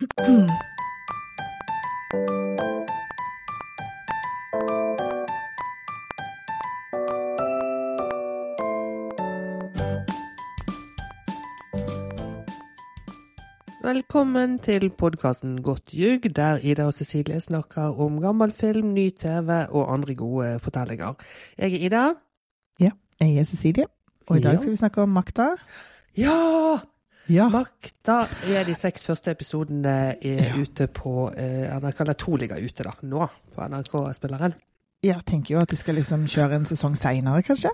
Velkommen til podkasten Godt ljug, der Ida og Cecilie snakker om gammel film, ny TV og andre gode fortellinger. Jeg er Ida. Ja, jeg er Cecilie, og i dag skal vi snakke om makta. Ja! Ja. da er de seks første episodene er Ja. ute på eh, NRK, eller to ligger ute da, nå på NRK-spilleren. Jeg tenker jo at de skal liksom kjøre en sesong seinere, kanskje?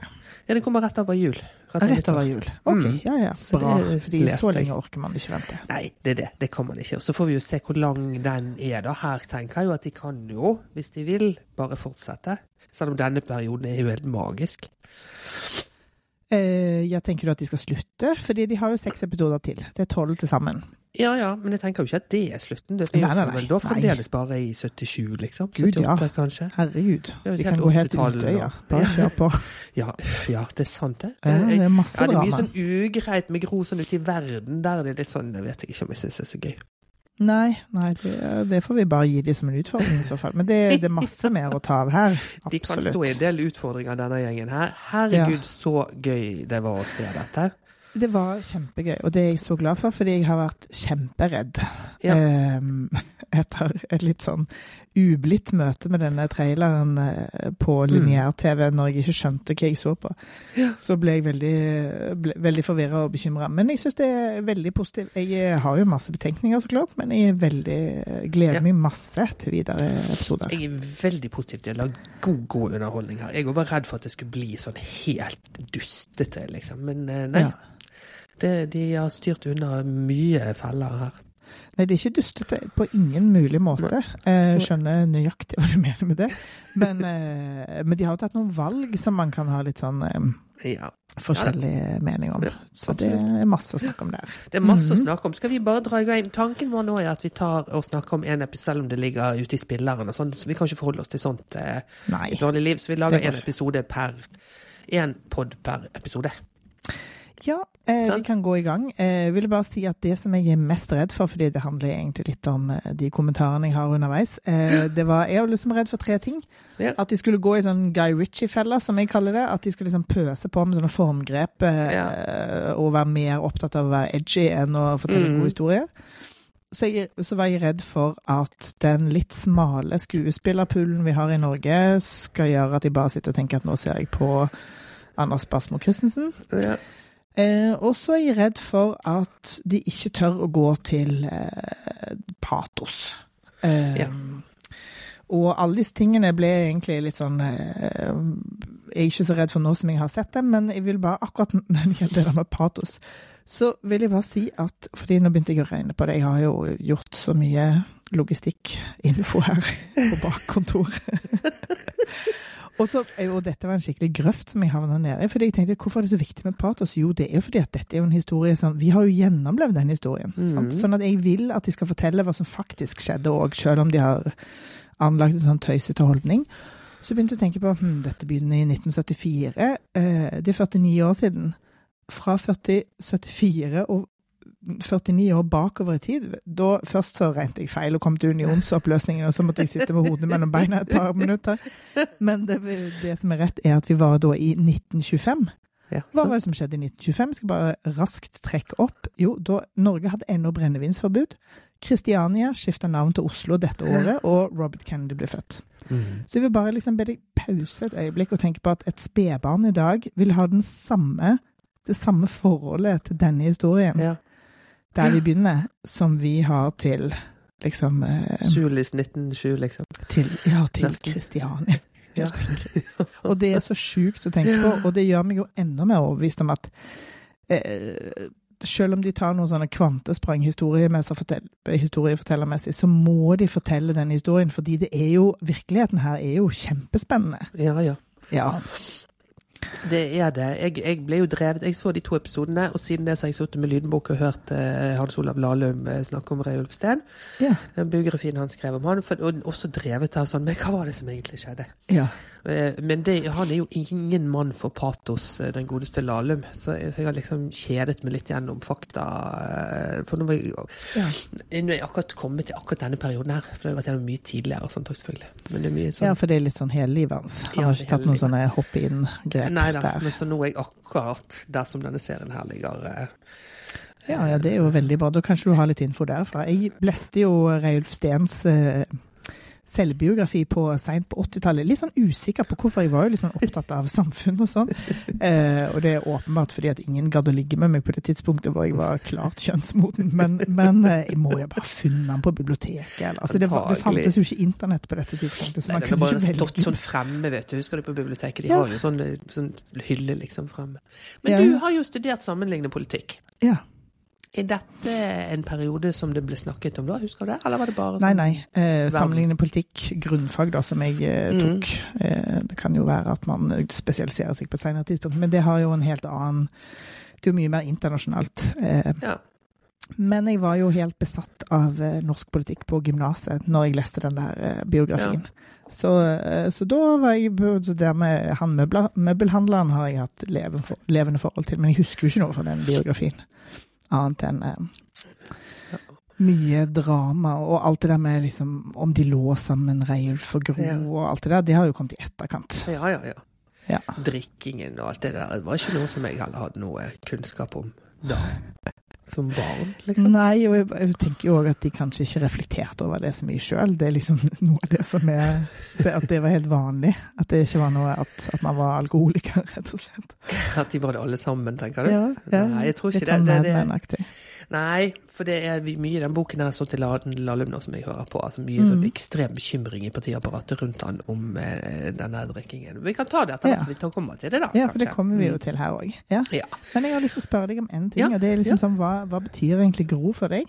Ja, den kommer rett over jul. Rett over jul. Ok, Mm. ja ja. Bra. det Fordi så lenge orker man ikke vente. Nei, det er det. Det kan man ikke. Og så får vi jo se hvor lang den er, da. Her tenker jeg jo at de kan jo, hvis de vil, bare fortsette. Selv om denne perioden er jo helt magisk. Eh, jeg tenker at de skal slutte? Fordi de har jo seks episoder til. Det er tolv til sammen. Ja ja, men jeg tenker jo ikke at det er slutten. Det er Nei, nei, nei. da fremdeles bare i 77, liksom. Gud, ja. 78, kanskje. Herregud. er helt kan gå helt 80-tallet Utøya. Bare kjør på. Ja, ja, det er sant, det. Ja, det er masse ja, det er mye drama. sånn ugreit med Gro sånn ute i verden. Der det er det litt sånn, jeg vet ikke om jeg syns det er så gøy. Nei, nei det, det får vi bare gi de som en utfordring i så fall. Men det, det er masse mer å ta av her. De kan stå i en del utfordringer, denne gjengen her. Herregud, så gøy det var å se dette. Det var kjempegøy, og det er jeg så glad for, fordi jeg har vært kjemperedd. Ja. Ehm, etter et litt sånn ublidt møte med denne traileren eh, på lineær-TV, når jeg ikke skjønte hva jeg så på, Mm. Så ble jeg veldig, ble, veldig forvirra og bekymra. Men jeg syns det er veldig positivt. Jeg eh, har jo masse betenkninger, så klart, men jeg er veldig, gleder Ja. meg masse til videre episoder. Jeg er veldig positiv til å lage god, god underholdning her. Jeg var redd for at det skulle bli sånn helt dustete, liksom. Men eh, nei. Ja. Det, de har styrt unna mye feller her. Nei, det er ikke dustete på ingen mulig måte. Jeg skjønner nøyaktig hva du mener med det. Men, eh, men de har jo tatt noen valg som man kan ha litt sånn eh, Ja. forskjellig mening om. Så det er masse å snakke om der. Det er masse å Mhm. snakke om. Skal vi bare dra i gang? Tanken vår nå er at vi tar og snakker om en episode, selv om det ligger ute i spilleren og sånn. Så vi kan ikke forholde oss til sånt eh, Nei. et vanlig liv. Så vi lager en episode per En pod per episode. Ja, eh, vi kan gå i gang. Eh, Jeg ville bare si at det som jeg er mest redd for, fordi det handler egentlig litt om eh, de kommentarene jeg har underveis, eh, det var Jeg var liksom redd for tre ting. Ja. At de skulle gå i sånn Guy Ritchie-fella, som jeg kaller det. At de skulle liksom pøse på med sånne formgrep eh, og være mer opptatt av å være edgy enn å fortelle en Mm. god historie. Så, jeg, så var jeg redd for at den litt smale skuespillerpoolen vi har i Norge, skal gjøre at de bare sitter og tenker at nå ser jeg på Anders Basmo Christensen. Ja. Eh, og så er jeg redd for at de ikke tør å gå til eh, patos. Eh, Ja. Og alle disse tingene ble egentlig litt sånn eh, Jeg er ikke så redd for nå som jeg har sett dem, men jeg vil bare akkurat når det gjelder det med patos, så vil jeg bare si at Fordi nå begynte jeg å regne på det. Jeg har jo gjort så mye logistikkinfo her på bakkontoret. Og så er jo dette var en skikkelig grøft som jeg havna nede fordi jeg tenkte, Hvorfor er det så viktig med patos? Jo, det er jo fordi at dette er jo en historie som Vi har jo gjennomlevd den historien. Mm. Sånn at jeg vil at de skal fortelle hva som faktisk skjedde òg, selv om de har anlagt en sånn tøysete holdning. Så begynte jeg å tenke på hm, dette begynner i 1974. Eh, det er 49 år siden. Fra 40, 74 og 49 år bakover i tid. Da, først så regnet jeg feil og kom til unionsoppløsningen, og så måtte jeg sitte med hodet mellom beina et par minutter. Men det, det som er rett, er at vi var da i 1925. Ja, Hva var det som skjedde i 1925? Jeg skal bare raskt trekke opp. Jo, da Norge hadde ennå brennevinsforbud. Kristiania skifta navn til Oslo dette året, og Robert Kennedy ble født. Mm. Så jeg vil bare liksom be deg pause et øyeblikk og tenke på at et spedbarn i dag vil ha den samme, det samme forholdet til denne historien, Ja. Der vi begynner, som vi har til liksom eh, Sulis 1907, liksom. til, Ja, til. Kristiania. Ja. Og det er så sjukt å tenke på, og det gjør meg jo enda mer overbevist om at eh, selv om de tar noen sånne kvantesprang historiefortellermessig, så må de fortelle den historien, fordi det er jo, virkeligheten her er jo kjempespennende. Ja, ja. Ja. Det er det. Jeg, jeg ble jo drevet Jeg så de to episodene, og siden det så har jeg sittet med lydbok og hørt eh, Hans Olav Lahlum eh, snakke om Røy Steen. Ja. Den biografien han skrev om han, for, og også drevet av sånn Men hva var det som egentlig skjedde? ja. Eh, Men det, han er jo ingen mann for patos, eh, den godeste Lahlum. Så, jeg- så jeg har liksom kjedet meg litt gjennom fakta. eh, For nå var jeg, Ja. er jeg akkurat kommet til akkurat denne perioden her. For det har jeg vært gjennom mye tidligere og sånt også, selvfølgelig. Men det mye sånn ja, for det er litt sånn hele livet hans. Han Ja, har ikke tatt noen sånne hopp-inn-grep Nei da, der. men så nå er jeg akkurat der som denne serien her ligger. Ja, ja, det er jo veldig bra. Da kanskje du har litt info derfra. Jeg leste jo Reiulf Steens eh, selvbiografi på seint på 80-tallet. Litt sånn usikker på hvorfor. Jeg var jo litt sånn opptatt av samfunn og sånn. Eh, og det er åpenbart fordi at ingen gadd å ligge med meg på det tidspunktet hvor jeg var klart kjønnsmoden. Men, men eh, jeg må jo bare ha funnet den på biblioteket. Eller. Altså, det, var, det fantes jo ikke internett på dette tidspunktet, så Nei, man kunne bare ikke stått sånn fremme, vet du. Husker du på biblioteket? De Ja. har jo sånn, sånn hylle liksom fremme. Men Ja, du har jo studert sammenlignende politikk. Ja. Er dette en periode som det ble snakket om da? Husker du det? Eller var det bare Nei, nei. Eh, sammenlignende politikk, grunnfag, da, som jeg eh, Mm. tok. Eh, det kan jo være at man spesialiserer seg på et senere tidspunkt, men det har jo en helt annen Det er jo mye mer internasjonalt. Eh, Ja. men jeg var jo helt besatt av eh, norsk politikk på gymnaset når jeg leste den der biografien. Ja. Så, eh, så da var jeg det med han møbelhandleren har jeg hatt levende forhold til, men jeg husker jo ikke noe fra den biografien. Annet enn eh, mye drama og alt det der med liksom om de lå sammen, Reiulf og Gro Ja. og alt det der, det har jo kommet i etterkant. ja, ja, ja. Ja. Drikkingen og alt det der. Det var ikke noe som jeg hadde noe kunnskap om da. Som barn, liksom. Nei, og jeg, jeg tenker jo òg at de kanskje ikke reflekterte over det så mye sjøl. Det er liksom noe av det som er det, At det var helt vanlig. At det ikke var noe at, at man var alkoholiker, rett og slett. At de var det alle sammen, tenker du? Ja, ja. Nei, jeg tror ikke det. sånn det, det Men-aktig. Nei, for det er mye i den boken her sånn til Lahlum som jeg hører på. altså Mye sånn Mm. ekstrem bekymring i partiapparatet rundt han om eh, denne drikkingen. Vi kan ta det etter hvert Ja. vi tar- kommer til det, da. Ja, for det kommer vi jo Mm. til her òg. Ja. Men jeg har lyst til å spørre deg om en ting, og det er liksom sånn hva, hva betyr egentlig Gro for deg?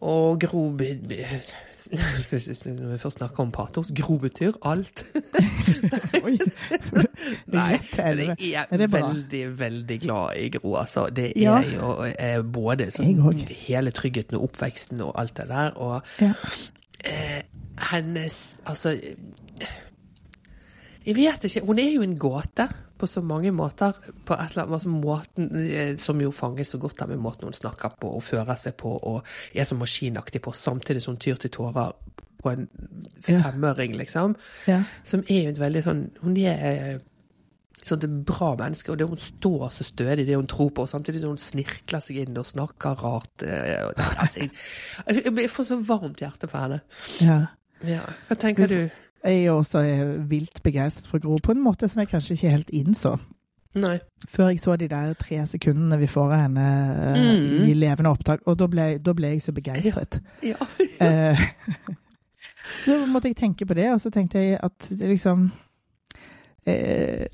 Og Gro be- be- Når vi først snakker om patos, Gro betyr alt. Oi. Nei, jeg Er veldig, veldig glad i Gro, altså. Det er Ja. jo er både sånn, hele tryggheten og oppveksten og alt det der, og Ja. eh, hennes Altså Jeg vet ikke. Hun er jo en gåte på så mange måter. På et eller annet, altså måten, eh, Som jo fanges så godt av med måten hun snakker på og fører seg på og er så maskinaktig på, samtidig som hun tyr til tårer på en femøring, liksom. Ja. Som er jo et veldig sånn Hun er eh, sånn et bra menneske, og det hun står så stødig i det hun tror på, og samtidig som hun snirkler seg inn og snakker rart. eh, og det, altså, jeg, jeg får så varmt hjerte for henne. ja. Ja. Hva tenker du? Jeg er også eh, vilt begeistret for Gro, på en måte som jeg kanskje ikke helt innså. Nei. Før jeg så de der tre sekundene vi får av henne eh, Mm. i levende opptak, og da ble, da ble jeg så begeistret. Ja. Eh, så måtte jeg tenke på det, og så tenkte jeg at liksom eh,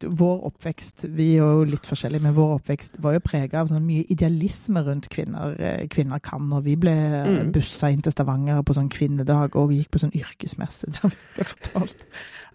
Vår oppvekst Vi er jo litt forskjellige, men vår oppvekst var jo prega av sånn mye idealisme rundt kvinner. eh, Kvinner kan, og vi ble Mm. bussa inn til Stavanger på sånn kvinnedag og gikk på sånn yrkesmesse der vi ble fortalt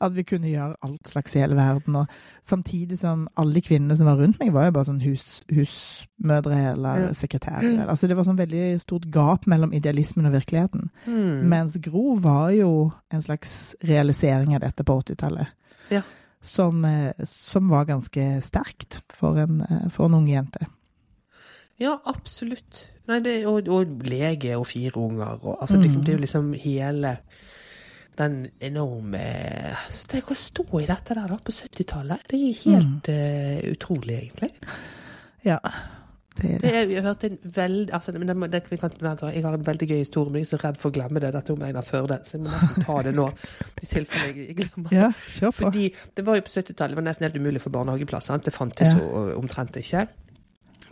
at vi kunne gjøre alt slags i hele verden. Og samtidig som alle kvinnene som var rundt meg, var jo bare sånn hus, husmødre eller Ja. sekretærer. Mm. Altså det var sånn veldig stort gap mellom idealismen og virkeligheten. Mm. Mens Gro var jo en slags realisering av dette på 80-tallet. Ja. Som, eh, som var ganske sterkt for en, eh, for en ung jente. Ja, absolutt. Nei, det, og, og lege og fire unger og altså, Mm. liksom, Det er jo liksom hele den enorme så Tenk å stå i dette der da på 70-tallet. Det er helt eh, utrolig, egentlig. Ja, det Det er, jeg har en veld, altså, men det, det, vi kan, jeg har en veldig gøy historie, men jeg er så redd for å glemme det. Dette om Einar Førde, så jeg må nesten ta det nå. I tilfelle jeg glemmer Ja. Fordi det var jo på 70-tallet, det var nesten helt umulig for barnehageplass. Sant? Det fantes Ja. jo omtrent ikke.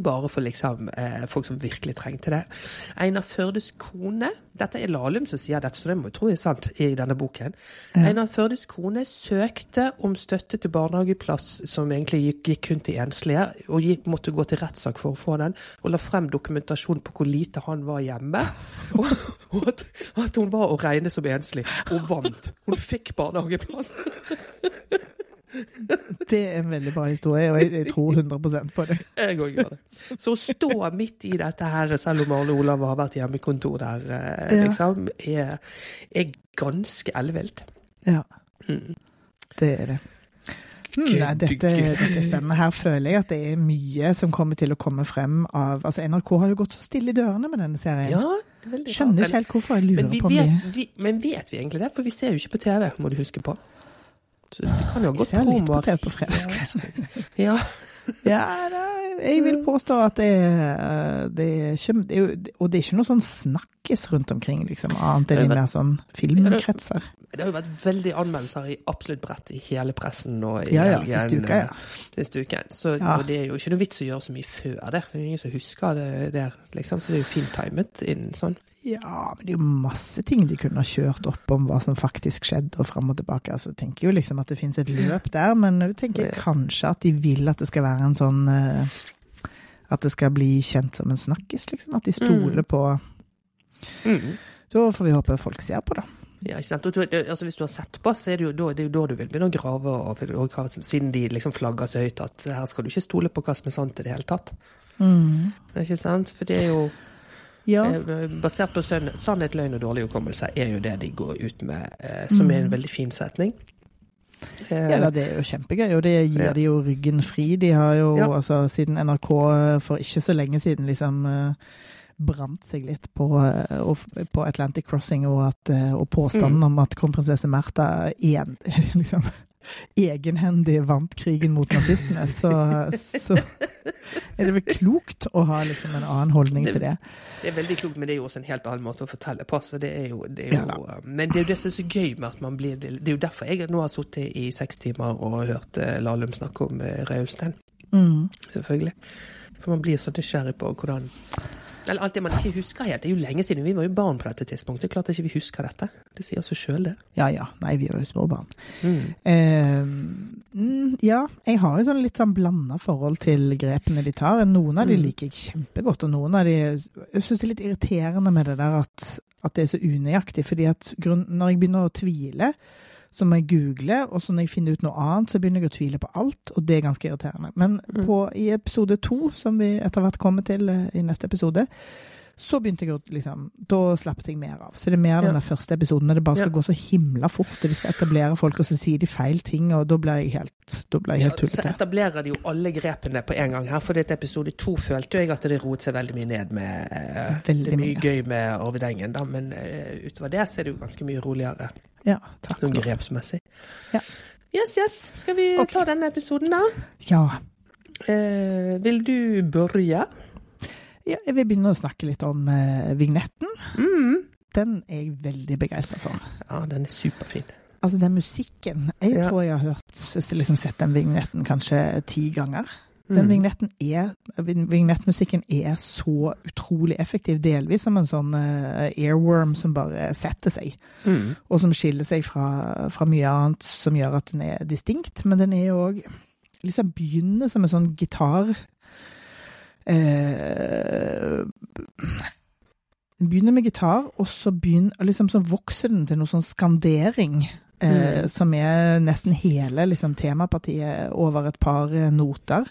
Bare for liksom eh, folk som virkelig trengte det. Einar Førdes kone Dette er Lahlum som sier dette, så det må jeg tro er sant i denne boken. Ja. Einar Førdes kone søkte om støtte til barnehageplass som egentlig gikk, gikk kun til enslige, og gikk, måtte gå til rettssak for å få den, og la frem dokumentasjon på hvor lite han var hjemme, og, og at, at hun var å regne som enslig, og vant. Hun fikk barnehageplass. Det er en veldig bra historie, og jeg, jeg tror 100% på det. Jeg òg gjør det. Så å stå midt i dette her, selv om Arne Olav har vært hjemmekontor der, kontor Ja. liksom, er, er ganske ellevilt. Ja, Mm. det er det. Hmm, nei, dette, dette er spennende. Her føler jeg at det er mye som kommer til å komme frem av Altså, NRK har jo gått så stille i dørene med denne serien. Ja, er Skjønner ikke helt hvorfor. Jeg lurer men, vi på om vet, vi, men vet vi egentlig det? For vi ser jo ikke på TV, må du huske på. Så du kan jo ha Jeg ser litt på. TV på fredagskvelden. Ja. Ja, jeg vil påstå at det, er- det det Og det er ikke noe sånn snakkes rundt omkring, liksom, annet enn i mer sånn filmkretser. Det har jo vært veldig anmeldelser i absolutt bredt i hele pressen nå i Ja, ja, siste uka, ja. eh, Siste uken. Så Ja. det er jo ikke noe vits å gjøre så mye før det. Det er jo ingen som husker det der, liksom. Så det er jo fint timet inn sånn. Ja, men det er jo masse ting de kunne ha kjørt opp om hva som faktisk skjedde, og fram og tilbake. Altså, jeg tenker jo liksom at det finnes et løp der, men jeg tenker kanskje at de vil at det skal være en sånn eh, At det skal bli kjent som en snakkis, liksom. At de stoler på Mm. Da får vi håpe folk ser på, da. Ja, ikke sant? Du, altså, hvis du har sett på, så er det jo da, det er jo da du vil begynne å grave, og, og, hva siden de liksom flagger så høyt at her skal du ikke stole på hva som er sant i det hele tatt. Mm. Ikke sant? For det er jo Ja. eh, Basert på sannhet, løgn og dårlig hukommelse er jo det de går ut med, eh, som er en veldig fin setning. Eh, Ja, det er jo kjempegøy, og det gir Ja. de jo ryggen fri. De har jo, Ja. altså, siden NRK for ikke så lenge siden liksom brant seg litt på, på Atlantic Crossing, og, at, og påstanden Mm. om at kronprinsesse Märtha en, liksom, egenhendig vant krigen mot nazistene, så, så er det vel klokt å ha liksom en annen holdning Det- til det. Det er veldig klokt, men det er jo også en helt annen måte å fortelle på. Så det jo, det er Ja men det er jo det som er så gøy med at man blir Det er jo derfor jeg nå har sittet i seks timer og hørt eh, Lahlum snakke om uh, Mm. Selvfølgelig. For man blir så nysgjerrig på hvordan Eller alt det man ikke husker helt. Det er jo lenge siden. Vi var jo barn på dette tidspunktet. Klart ikke vi husker dette. Det sier oss sjøl, det. Ja ja, nei, vi var jo små barn. Mm. Eh, mm, ja, jeg har jo sånn litt sånn blanda forhold til grepene de tar. Noen av de Mm. liker jeg kjempegodt, og noen av de Jeg syns det er litt irriterende med det der at, at det er så unøyaktig. fordi at grunn, når jeg begynner å tvile, så må jeg google, og så når jeg finner ut noe annet, så begynner jeg å tvile på alt, og det er ganske irriterende. Men Mm. på, i episode to, som vi etter hvert kommer til eh, i neste episode, så begynte jeg å liksom Da slappet jeg mer av. Så det er mer den Ja. der første episoden når det bare skal Ja. gå så himla fort, og de skal etablere folk, og så sier de feil ting, og da blir jeg helt, blir jeg helt Ja, så etablerer de jo alle grepene på en gang her. For i episode to følte jo jeg at det roet seg veldig mye ned med uh, Veldig Det mye mye. gøy med Arvid Engen, da, men uh, utover det så er det jo ganske mye roligere. Ja, takk. Sånn grepsmessig. Ja. Yes, yes. Skal vi okay. ta denne episoden, da? Ja. Eh, vil du børje? ja. Jeg vil begynne å snakke litt om eh, vignetten. Mm. Den er jeg veldig begeistra for. Ja, den er superfin. Altså, den musikken Jeg Ja. tror jeg har hørt liksom sett den vignetten kanskje ti ganger. Den Mm. vignetten er, vignettmusikken er så utrolig effektiv, delvis som en sånn eh, airworm som bare setter seg, Mm. og som skiller seg fra, fra mye annet som gjør at den er distinkt. Men den er òg liksom begynner som en sånn gitar eh, begynner med gitar, og så, begynner, liksom, så vokser den til noe sånn skandering. Eh, Mm. Som er nesten hele liksom, temapartiet over et par eh, noter.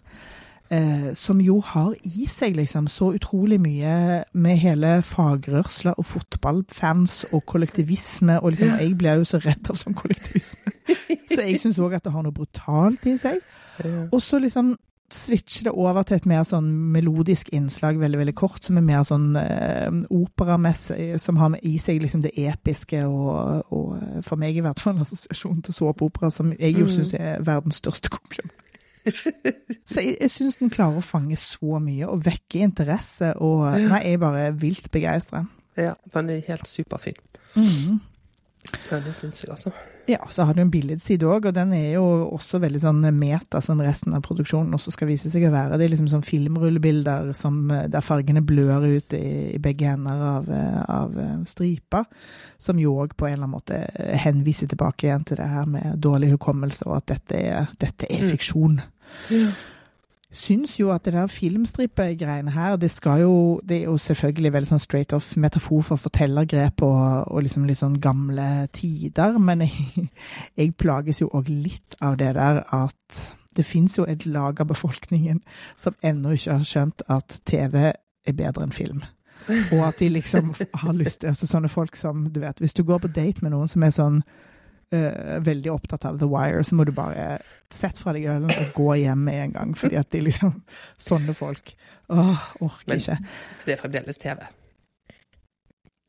Eh, som jo har i seg liksom så utrolig mye med hele fagrørsla og fotballfans og kollektivisme. Og liksom, jeg blir jo så redd av sånn kollektivisme. Så jeg syns òg at det har noe brutalt i seg. Og så liksom switcher det over til et mer sånn melodisk innslag, veldig veldig kort, som er mer sånn eh, operamessig, som har med i seg liksom det episke og, og eh, for meg i hvert fall en assosiasjon til såpeopera, som jeg jo Mm. syns er verdens største kompliment. Så jeg, jeg syns den klarer å fange så mye og vekke interesse, og nei, jeg er bare vilt begeistra. ja, den er helt superfin. Mm. Ja, det syns jeg, altså. Ja, så har du en billedside òg, og den er jo også veldig sånn meta som resten av produksjonen også skal vise seg å være. Det er liksom sånn filmrullebilder som, eh, der fargene blør ut i, i begge ender av, eh, av eh, stripa, som jo òg på en eller annen måte eh, henviser tilbake igjen til det her med dårlig hukommelse, og at dette er, dette er Mm. fiksjon. Ja. Syns jo at det der filmstripegreiene her, det skal jo Det er jo selvfølgelig veldig sånn straight off metafor for fortellergrep og, og liksom litt sånn gamle tider, men jeg, jeg plages jo òg litt av det der at Det fins jo et lag av befolkningen som ennå ikke har skjønt at TV er bedre enn film. Og at de liksom har lyst til altså Sånne folk som du vet Hvis du går på date med noen som er sånn uh, veldig opptatt av The Wire, så må du bare sette fra deg ølen og gå hjem med en gang. Fordi at de liksom Sånne folk. Åh, orker Men- ikke. Det er fremdeles TV.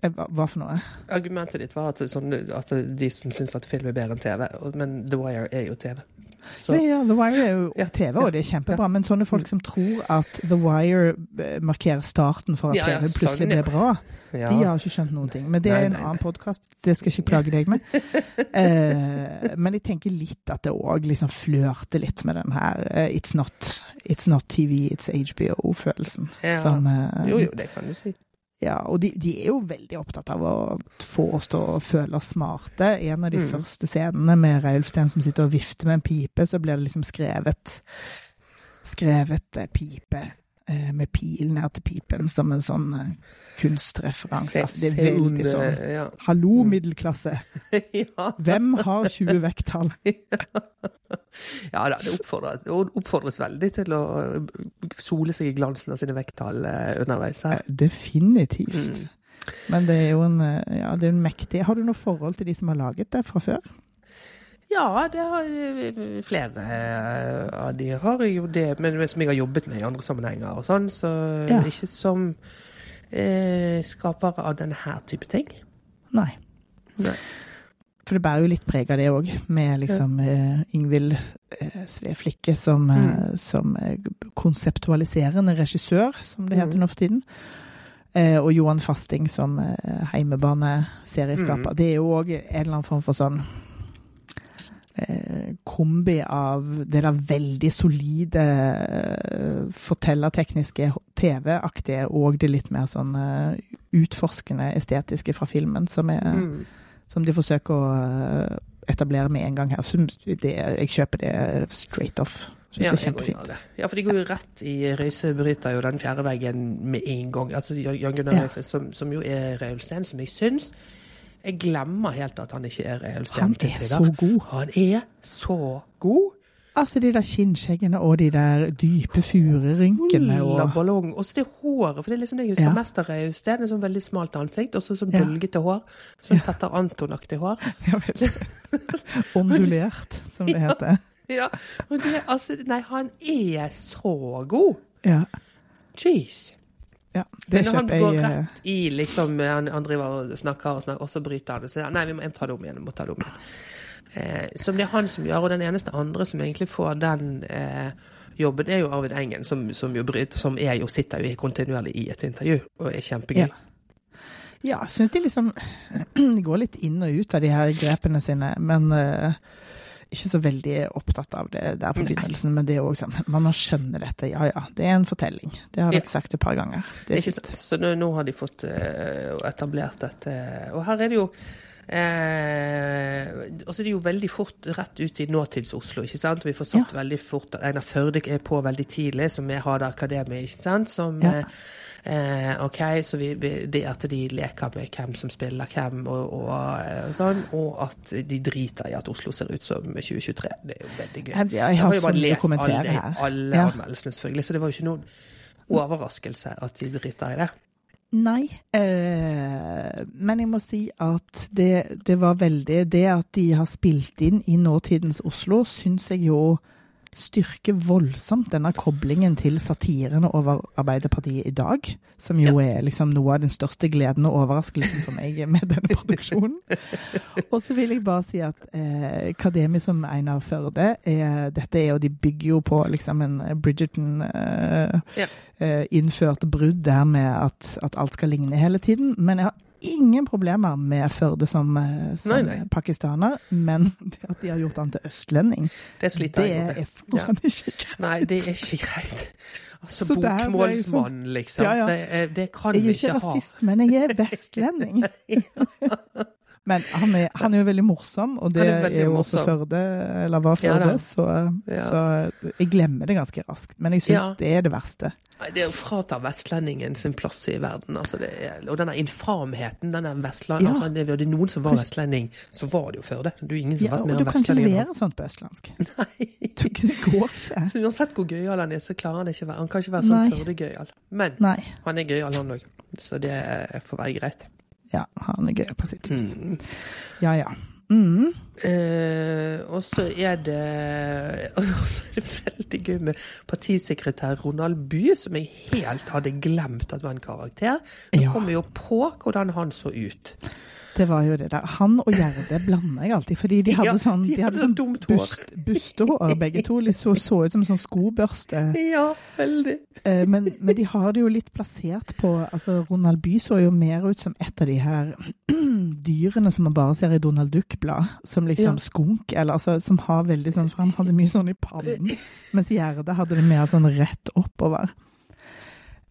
Eh, Hva, hva for noe? Argumentet ditt var at, sånn, at de som syns at film er bedre enn TV, men The Wire er jo TV. Så Ja, ja, The Wire er jo TV, og det er kjempebra. Men sånne folk som tror at The Wire eh, markerer starten for at TV plutselig ble bra, de har ikke skjønt noen ting. Men det er en annen podkast, det skal jeg ikke plage deg med. Eh, men jeg tenker litt at det òg liksom flørter litt med den her eh, It's not, it's not TV, it's HBO-følelsen. Ja. Som eh, Jo, jo, det kan du si. Ja, og de, de er jo veldig opptatt av å få oss til å føle oss smarte. En av de Mm. første scenene med Reilfsten som sitter og vifter med en pipe, så blir det liksom skrevet skrevet eh, pipe eh, med pil ned til pipen som en sånn eh, kunstreferanse. Altså, det er veldig sånn Ja. Hallo, middelklasse. ja. Hvem har 20 vekttall? ja da, det oppfordres, oppfordres veldig til å sole seg i glansen av sine vekttall eh, underveis her. Eh, Definitivt. Mm. Men det er jo en, eh, ja, det er en mektig Har du noe forhold til de som har laget det fra før? Ja, det har flere av de har jo det, men som jeg har jobbet med i andre sammenhenger og sånn, så Ja. ikke som eh, skapere av denne type ting. Nei. Nei. For det bærer jo litt preg av det òg, med liksom eh, Ingvild eh, Sve Flikke som, eh, Mm. som eh, konseptualiserende regissør, som det heter Mm. nå for tiden. Eh, og Johan Fasting som eh, heimebaneserieskaper. Mm. Det er jo òg en eller annen form for sånn kombi av det der veldig solide eh, fortellertekniske TV-aktige og det litt mer sånn eh, utforskende estetiske fra filmen, som er Mm. som de forsøker å eh, etablere med en gang her. Så det, jeg kjøper det straight off. Syns Ja, det er kjempefint. Ja, for de går jo rett i Røise bryter jo den fjerde veggen med en gang. Altså Jan Gunnar Ja. Røise, som, som jo er Reulsten, som jeg syns Jeg glemmer helt at han ikke er Reulsten. Han er så god. Han er så god. Altså de der kinnskjeggene og de der dype furerynkene Full og ballong. Og så det håret, for det er liksom det jeg husker Ja. mest av Reulsten. Et sånn veldig smalt ansikt, og så sånn Ja. bølgete hår. Sånn fetter Anton-aktig hår. ja. Ondulert, som det heter. Ja, og det, altså, nei, han er så god. Ja. Jeez. Ja. Det Men når han går jeg. eh, rett i liksom, han, han driver og snakker og snakker, og så bryter han. Og så, nei, vi må jeg må ta det om igjen. Jeg må ta det om igjen. Eh, som det er han som gjør, og den eneste andre som egentlig får den eh, jobben, er jo Arvid Engen, som, som jo bryter, som er jo, sitter jo kontinuerlig i et intervju, og er kjempegøy. Ja. Ja, syns de liksom går litt inn og ut av de her grepene sine, men eh, ikke så veldig opptatt av det der på begynnelsen. Men det er òg sånn Man må skjønne dette. Ja ja, det er en fortelling. Det har Ja. dere sagt et par ganger. Det er Ikke sant? Så nå, nå har de fått eh, etablert dette. Og her er det jo eh, altså det er jo veldig fort rett ut i nåtids-Oslo. ikke sant? Vi får satt veldig fort Einar Førde er på veldig tidlig, som er Hada Akademi. ikke sant? Som, Ja. eh, OK, så vi, det at de leker med hvem som spiller hvem, og, og, og, sånn, og at de driter i at Oslo ser ut som 2023. Det er jo veldig gøy. Jeg, jeg har jo bare lest alle, alle Ja. anmeldelsene, selvfølgelig, så det var jo ikke noen overraskelse at de driter i det. Nei, eh, men jeg må si at det, det var veldig Det at de har spilt inn i nåtidens Oslo, syns jeg jo styrker voldsomt denne koblingen til satirene over Arbeiderpartiet i dag. Som jo er liksom noe av den største gleden og overraskelsen for meg med denne produksjonen. Og så vil jeg bare si at eh, Akademi som Einar Førde er, Dette er jo, de bygger jo på liksom en Bridgerton eh, Ja. eh, innført brudd der med at, at alt skal ligne hele tiden. Men jeg har ingen problemer med Førde som, eh, som Nei, nei. pakistaner. Men det at de har gjort han til østlending, Det det er faen ikke greit. Nei, det er ikke greit. Altså, Så der ble jeg bokmålsmann, liksom. Ja, ja. Det, det kan Jeg er ikke ikke ha. rasist, men jeg er vestlending. Men han er, han er jo veldig morsom, og det er er, jo også. Førde, eller var Førde, ja, så, Ja. så jeg glemmer det ganske raskt. Men jeg syns Ja. det er det verste. Det å frata vestlendingen sin plass i verden. Altså det er, og denne infamheten, denne vestland, altså det, det noen som var vestlending, så var det jo før det. Det er ingen som har vært mer vestlending. du kan ikke levere sånt på østlandsk. Nei. Du, det går ikke. Så uansett hvor gøyal han er, så klarer han ikke være Han kan ikke være sånn. Førde-gøyal. Men Nei. han er gøyal, han òg. Så det får være greit. Ja, han er gøy på sitt vis. Mm. Ja, ja. Mm. Eh, og så er det Og så er det veldig gøy med partisekretær Ronald Bye, som jeg helt hadde glemt at var en karakter. Nå Ja. kommer jo på hvordan han så ut. Det var jo det der. Han og Gjerde blander jeg alltid, fordi de hadde Ja, sånn, de de hadde hadde sånn dumt bust, bustehår, begge to. De så, så ut som sånn skobørste. Ja, veldig. Eh, Men, men de har det jo litt plassert på altså Ronald Bye så jo mer ut som et av de her dyrene som man bare ser i Donald Duck-blad. Som liksom Ja. skunk, eller altså som har veldig sånn For han hadde mye sånn i pannen. Mens Gjerde hadde det mer sånn rett oppover.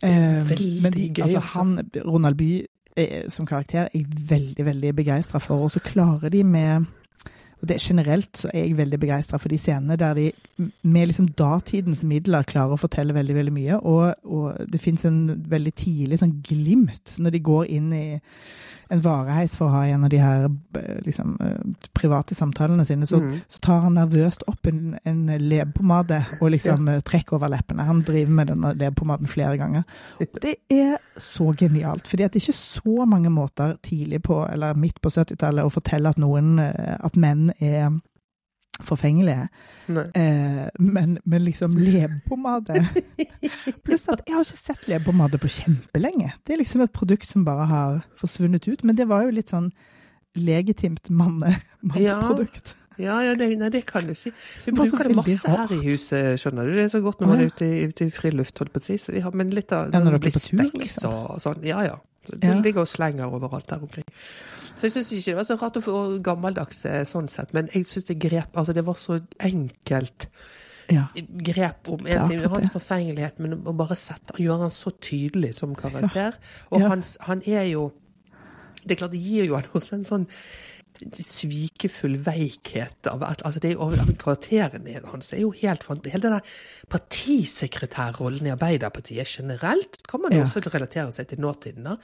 Eh, Veldig men de, gøy, altså, altså. han, Ronald Bye som karakter er jeg veldig, veldig begeistra for. Og så klarer de med og det Generelt så er jeg veldig begeistra for de scenene der de med liksom datidens midler klarer å fortelle veldig veldig mye. Og, og det fins en veldig tidlig sånn glimt når de går inn i en vareheis for å ha en av de her eh, liksom, eh, private samtalene sine. Så, Mm. så tar han nervøst opp en, en leppepomade og liksom ja. trekker over leppene. Han driver med denne leppepomaden flere ganger. Og det er så genialt. fordi at det er ikke så mange måter tidlig på, eller midt på 70-tallet, å fortelle at noen, eh, at menn er forfengelige. Eh, men, men liksom leppepomade Pluss at jeg har ikke sett leppepomade på kjempelenge. Det er liksom et produkt som bare har forsvunnet ut. Men det var jo litt sånn legitimt manne, manneprodukt. Ja, ja det, nei, det kan du si. Vi bruker det masse her i huset, skjønner du. Det er så godt når man er ute i, ute i friluft, holdt på å si. Så vi har, men litt av Ja, Speks liksom. og sånn. Ja, ja. Det Ja. ligger og slenger overalt der omkring. Så jeg syns ikke det var så rart å få gammeldags eh, sånn sett, men jeg syns det grep Altså, det var så enkelt Ja. grep om en ting, hans forfengelighet, men å bare sette, gjøre han så tydelig som karakter. Og Ja. han, han er jo Det er klart, det gir jo han også en sånn svikefull veikhet av altså det er Karakteren hans er jo helt Hele den der partisekretærrollen i Arbeiderpartiet generelt kan man jo Ja. også relatere seg til nåtiden. da.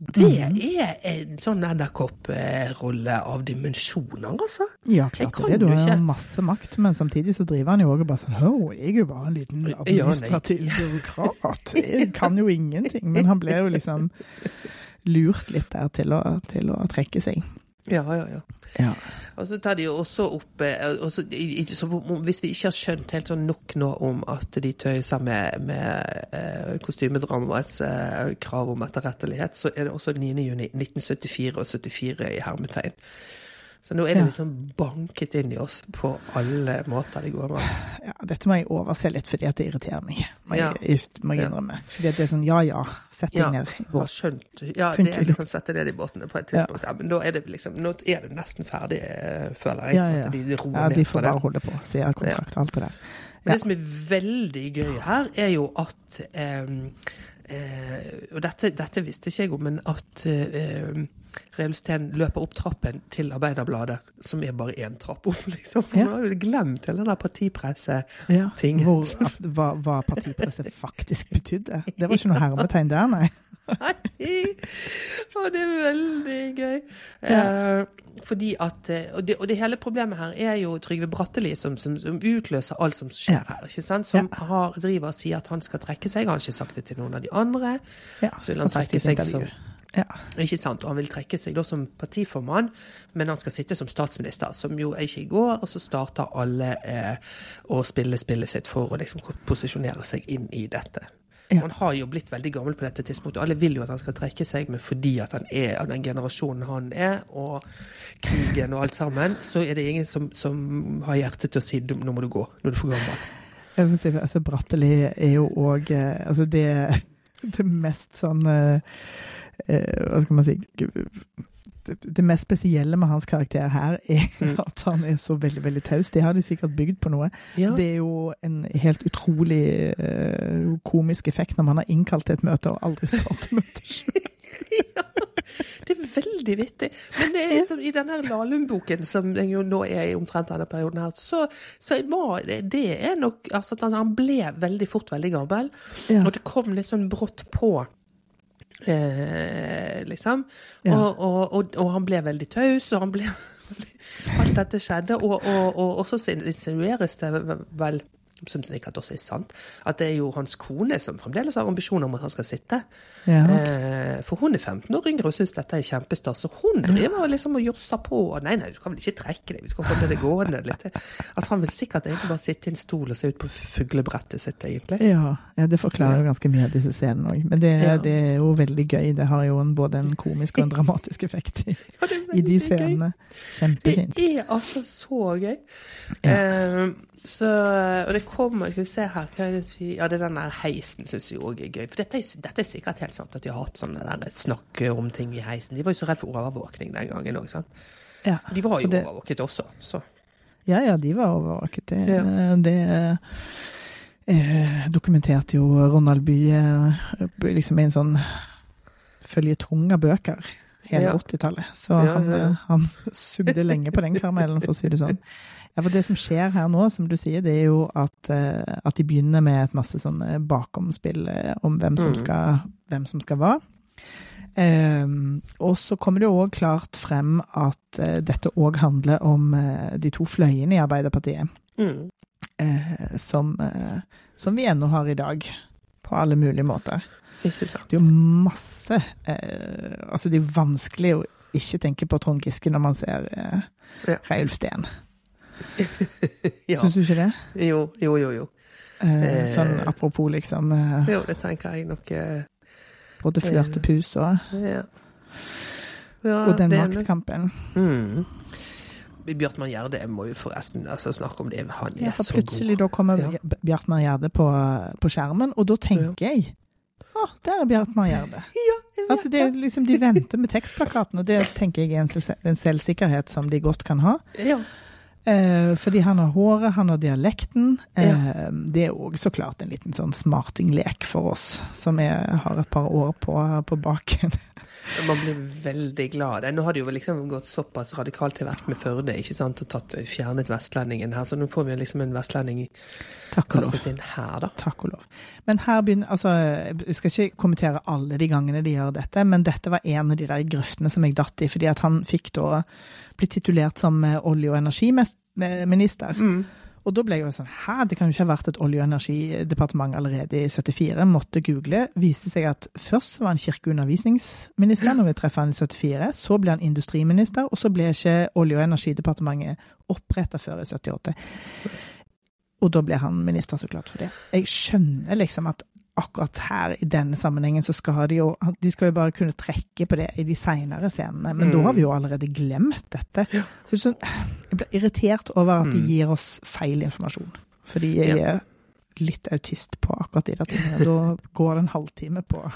Det er en sånn NRK-rolle av dimensjoner, altså. Ja, klart det. Du har masse makt, men samtidig så driver han jo òg bare sånn Hå, jeg er jo bare en liten administrativ byråkrat. Jeg kan jo ingenting. Men han ble jo liksom lurt litt der til å, til å trekke seg. Ja, ja, ja. Ja. Og så tar de jo også opp eh, også, Hvis vi ikke har skjønt helt sånn nok nå om at de tøyser med, med eh, kostymedramaets eh, krav om etterrettelighet, så er det også 9. juni 1974 og 74 i hermetegn. Så nå er det liksom banket inn i oss på alle måter det går an. ja, dette må jeg overse litt fordi at det irriterer meg, må jeg, Ja. må jeg innrømme. Fordi at det er sånn ja ja, sett deg Ja, ned i båten. båt. skjønt. Ja, det er liksom sette ned i båtene på et tidspunkt. Ja. men da er det liksom Nå er det nesten ferdig, eh, føler jeg. Ja, ja. At de roer Ja, de får det. bare holde på. Seerkontrakt og alt det der. Men det som er veldig gøy her, er jo at eh, eh, Og dette, dette visste ikke jeg om, men at eh, Reulsten løper opp trappen til Arbeiderbladet, som er bare én trapp opp, liksom. For Ja. Man har jo glemt hele den partipresse-tingen. Ja. hva, hva partipresse faktisk betydde. Det var ikke noe hermetegn der, nei. Nei! Og det er veldig gøy. Ja. Eh, fordi at eh, og det, og det hele problemet her er jo Trygve Bratteli som, som, som utløser alt som skjer Ja. her. ikke sant? Som har, driver og sier at han skal trekke seg. Han har ikke sagt det til noen av de andre. Ja, Så vil han trekke seg som. Ja. ikke sant? Og han vil trekke seg da som partiformann, men han skal sitte som statsminister, som jo ikke går. Og så starter alle eh, å spille spillet sitt for å liksom posisjonere seg inn i dette. Ja. Han har jo blitt veldig gammel på dette tidspunktet. Alle vil jo at han skal trekke seg, men fordi at han er av den generasjonen han er, og krigen og alt sammen, så er det ingen som, som har hjerte til å si nå må du gå, nå er du for gammel. Jeg må si, altså Bratteli er jo òg eh, altså det, det mest sånn eh, Hva skal man si det, mest spesielle med hans karakter her er Mm. at han er så veldig veldig taus. Det har de sikkert bygd på noe. Ja. Det er jo en helt utrolig eh, komisk effekt når man har innkalt til et møte og aldri starter møtet sjøl. ja. Det er veldig vittig. Men er, i denne Lahlum-boken, som jo nå er i omtrent denne perioden her, så, så var det, det er nok altså han ble veldig fort veldig gammel. Ja. Og det kom litt sånn brått på. Eh, liksom. Ja. Og, og, og, og han ble veldig taus, og han ble Alt dette skjedde. Og, og, og, og så insinueres det vel som sikkert også er sant, at det er jo hans kone som fremdeles har ambisjoner om at han skal sitte. Ja, okay. eh, for hun er 15 år yngre og syns dette er kjempestas. Så hun driver liksom og josser på. og Nei, nei, du kan vel ikke trekke deg, vi skal holde det gående litt. At han vil sikkert egentlig bare sitte i en stol og se ut på fuglebrettet sitt, egentlig. Ja, ja, det forklarer jo ganske mye av disse scenene òg. Men det, Ja. det er jo veldig gøy. Det har jo en, både en komisk og en dramatisk effekt i, i de scenene. Kjempefint. Det er altså så gøy. Ja. Eh, så, og det kommer Skal vi se her hva er det, Ja, det er den der heisen syns jeg òg er gøy. For dette er, dette er sikkert helt sant at de har hatt sånne der snakk om ting i heisen. De var jo så redd for overvåkning den gangen òg, sant. Ja, De var jo det- overvåket også, så. ja, ja, de var overvåket. Det, Ja. det eh, dokumenterte jo Ronald Bye eh, liksom i en sånn føljetong av bøker hele Ja. 80-tallet. Så han, eh, han sugde lenge på den karamellen, for å si det sånn. Ja, for det som skjer her nå, som du sier, det er jo at, eh, at de begynner med et masse sånne bakomspill eh, om hvem som Mm. skal, hvem som skal hva. Um, og så kommer det jo òg klart frem at eh, dette òg handler om de to fløyene i Arbeiderpartiet, Mm. Uh, som, uh, som vi ennå har i dag, på alle mulige måter. Ikke sant. Det er jo masse uh, Altså, det er vanskelig å ikke tenke på Trond Giske når man ser Ja. Reiulf Steen. Ja. Syns du ikke det? Jo, jo, jo. jo. Eh, Eh. sånn apropos liksom eh, Jo, det tenker jeg nok eh, både flørtepus og, Ja. ja og den maktkampen. Mm. Bjartmann Gjerde jeg må jo forresten altså, snakke om det. Han er Ja, for så plutselig god. da kommer Ja. Bjartmann Gjerde på, på skjermen, og da tenker jeg Å, der er Bjartmar Gjerde. Ja, Altså, det er liksom, De venter med tekstplakaten, og det tenker jeg er en, en selvsikkerhet som de godt kan ha. Ja. Eh, fordi han har håret, han har dialekten. Eh, Ja. Det er òg så klart en liten sånn smartinglek for oss som er, har et par år på, på baken. Man blir veldig glad. Nå har det jo liksom gått såpass radikalt til verk med Førde, ikke sant, og tatt, fjernet vestlendingen her, så nå får vi liksom en vestlending kastet inn her, da. Takk og lov. Men her begynner Altså, jeg skal ikke kommentere alle de gangene de gjør dette, men dette var en av de der grøftene som jeg datt i, fordi at han fikk da bli titulert som eh, olje- og energiminister. Mm. Og da ble jeg jo sånn Hæ, det kan jo ikke ha vært et olje- og energidepartement allerede i 74. Måtte google. Viste seg at først var han kirke- og undervisningsminister når vi treffer han i 74. Så ble han industriminister, og så ble ikke Olje- og energidepartementet oppretta før i 78. Og da ble han minister, så klart, for det. Jeg skjønner liksom at akkurat her i denne sammenhengen så skal de jo De skal jo bare kunne trekke på det i de seinere scenene, men da Mm. har vi jo allerede glemt dette. Så det er sånn, jeg blir irritert over at de Mm. gir oss feil informasjon. Fordi jeg Ja. er litt autist på akkurat de tingene. Da går det en halvtime på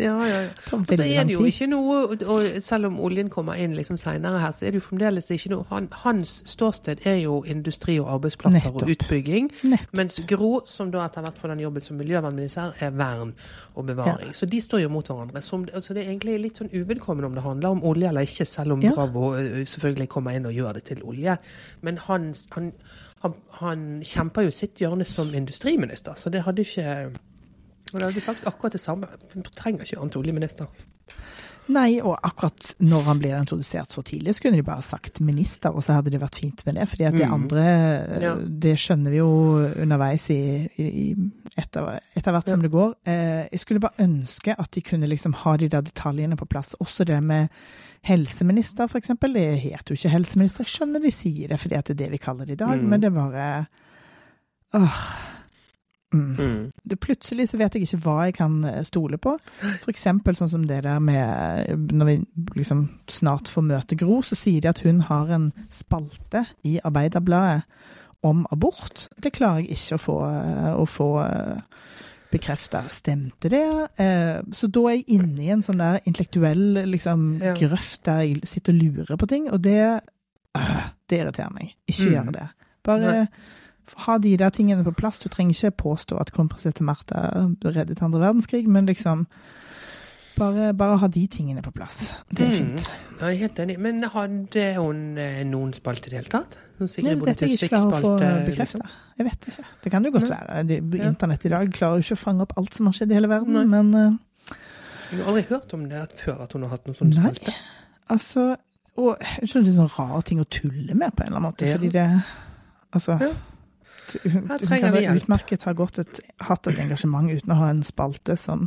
Ja, ja, ja. Og så er det jo ikke noe, og selv om oljen kommer inn liksom seinere her, så er det jo fremdeles ikke noe han, Hans ståsted er jo industri og arbeidsplasser og utbygging. Nettopp. Mens Gro, som da etter hvert får den jobben som miljøvernminister, er vern og bevaring. Så de står jo mot hverandre. Så altså det er egentlig litt sånn uvedkommende om det handler om olje eller ikke, selv om Ja. Bravo selvfølgelig kommer inn og gjør det til olje. Men han, han, han, han kjemper jo sitt hjørne som industriminister, så det hadde ikke og det hadde sagt akkurat det samme. Vi trenger ikke annet oljeminister. Nei, og akkurat når han blir introdusert så tidlig, så kunne de bare sagt minister, og så hadde det vært fint med det. fordi at det Mm. andre, eh, Ja. det skjønner vi jo underveis i, i, etter, etter hvert som Ja. det går. Eh, jeg skulle bare ønske at de kunne liksom ha de der detaljene på plass. Også det med helseminister, eksempel. Det heter jo ikke helseminister. Jeg skjønner de sier det fordi at det er det vi kaller det i dag, Mm. men det er bare Åh. Mm. Mm. Det, plutselig så vet jeg ikke hva jeg kan eh, stole på. For eksempel sånn som det der med eh, Når vi liksom snart får møte Gro, så sier de at hun har en spalte i Arbeiderbladet om abort. Det klarer jeg ikke å få, eh, å få bekrefta. Stemte det? Så da er jeg inne i en sånn der intellektuell liksom, Ja. grøft der jeg sitter og lurer på ting, og det øh, Det irriterer meg. Ikke Mm. gjør det. Bare Nei. Ha de der tingene på plass. Du trenger ikke påstå at kronprinsesse Märtha reddet andre verdenskrig, men liksom Bare, bare ha de tingene på plass. Det er Mm. fint. Jeg er helt enig. Men hadde hun eh, noen spalte i det hele tatt? Nei, dette er jeg ikke klar å få Tusvik-spalte? Jeg vet ikke. Det kan jo godt Nei. være. Internett i dag klarer jo ikke å fange opp alt som har skjedd i hele verden, Nei. men uh... Jeg har aldri hørt om det før at hun har hatt noen sånne spalte. altså Og jeg skjønner litt sånn rare ting å tulle med, på en eller annen måte. Ja. Fordi det Altså Ja. Hun, hun kan være utmerket ha gått et, hatt et engasjement uten å ha en spalte som,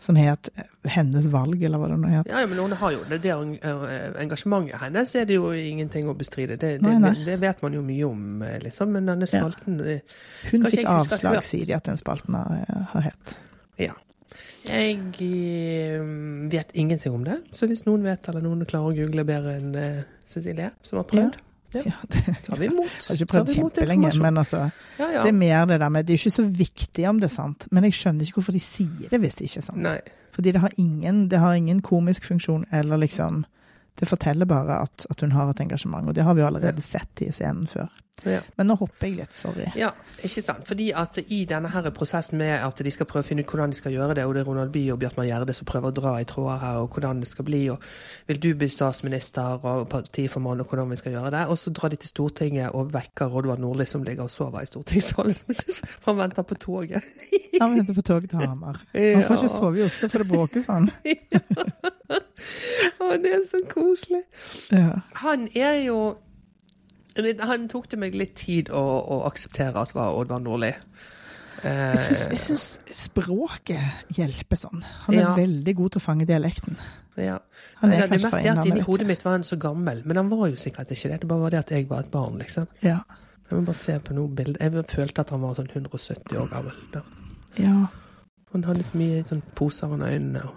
som het Hennes valg, eller hva det nå het. Ja, ja, men hun har jo det, det eh, engasjementet hennes er det jo ingenting å bestride. Det, det, Nei, nei. det, vet man jo mye om, eh, liksom. Men denne spalten ja. Hun fikk avslag, sier de at den spalten har, har hett. Ja. Jeg eh, vet ingenting om det, så hvis noen vet, eller noen klarer å google bedre enn eh, Cecilie, som har prøvd, Ja. Ja, det, jeg tar vi imot. har ikke prøvd kjempelenge, men altså ja, ja. Det er mer det der med Det er ikke så viktig om det er sant, men jeg skjønner ikke hvorfor de sier det hvis det ikke er sant. Nei. Fordi det har ingen, det har ingen komisk funksjon, eller liksom Det forteller bare at, at hun har et engasjement, og det har vi allerede sett i scenen før. Ja. Men nå hopper jeg litt, sorry. Ja, ikke sant. Fordi at i denne her prosessen med at de skal prøve å finne ut hvordan de skal gjøre det, og det er Ronald Bye og Bjartmar Gjerde som prøver å dra i tråder her, og hvordan det skal bli, og vil du bli statsminister og partiformann, og hvordan vi skal gjøre det, og så drar de til Stortinget og vekker Oddvar Nordli som ligger og sover i stortingssalen. Han venter på toget. Han venter på toget til Hamar. Han får ikke sove i Oslo, for det bråker sånn. Å, det er så koselig. Ja. Han er jo Han tok det meg litt tid å, å akseptere at var Oddvar Nordli. Eh, Jeg syns, språket hjelper sånn. Han er Ja. veldig god til å fange dialekten. ja. Han Nei, er det meste mest er at inni hodet mitt var han så gammel, men han var jo sikkert ikke det. Det bare var det at jeg var et barn, liksom. Ja. Jeg må bare se på noen bilder. Jeg følte at han var sånn 170 år gammel. Da. ja. Han hadde så mye sånn poser under øynene. Og...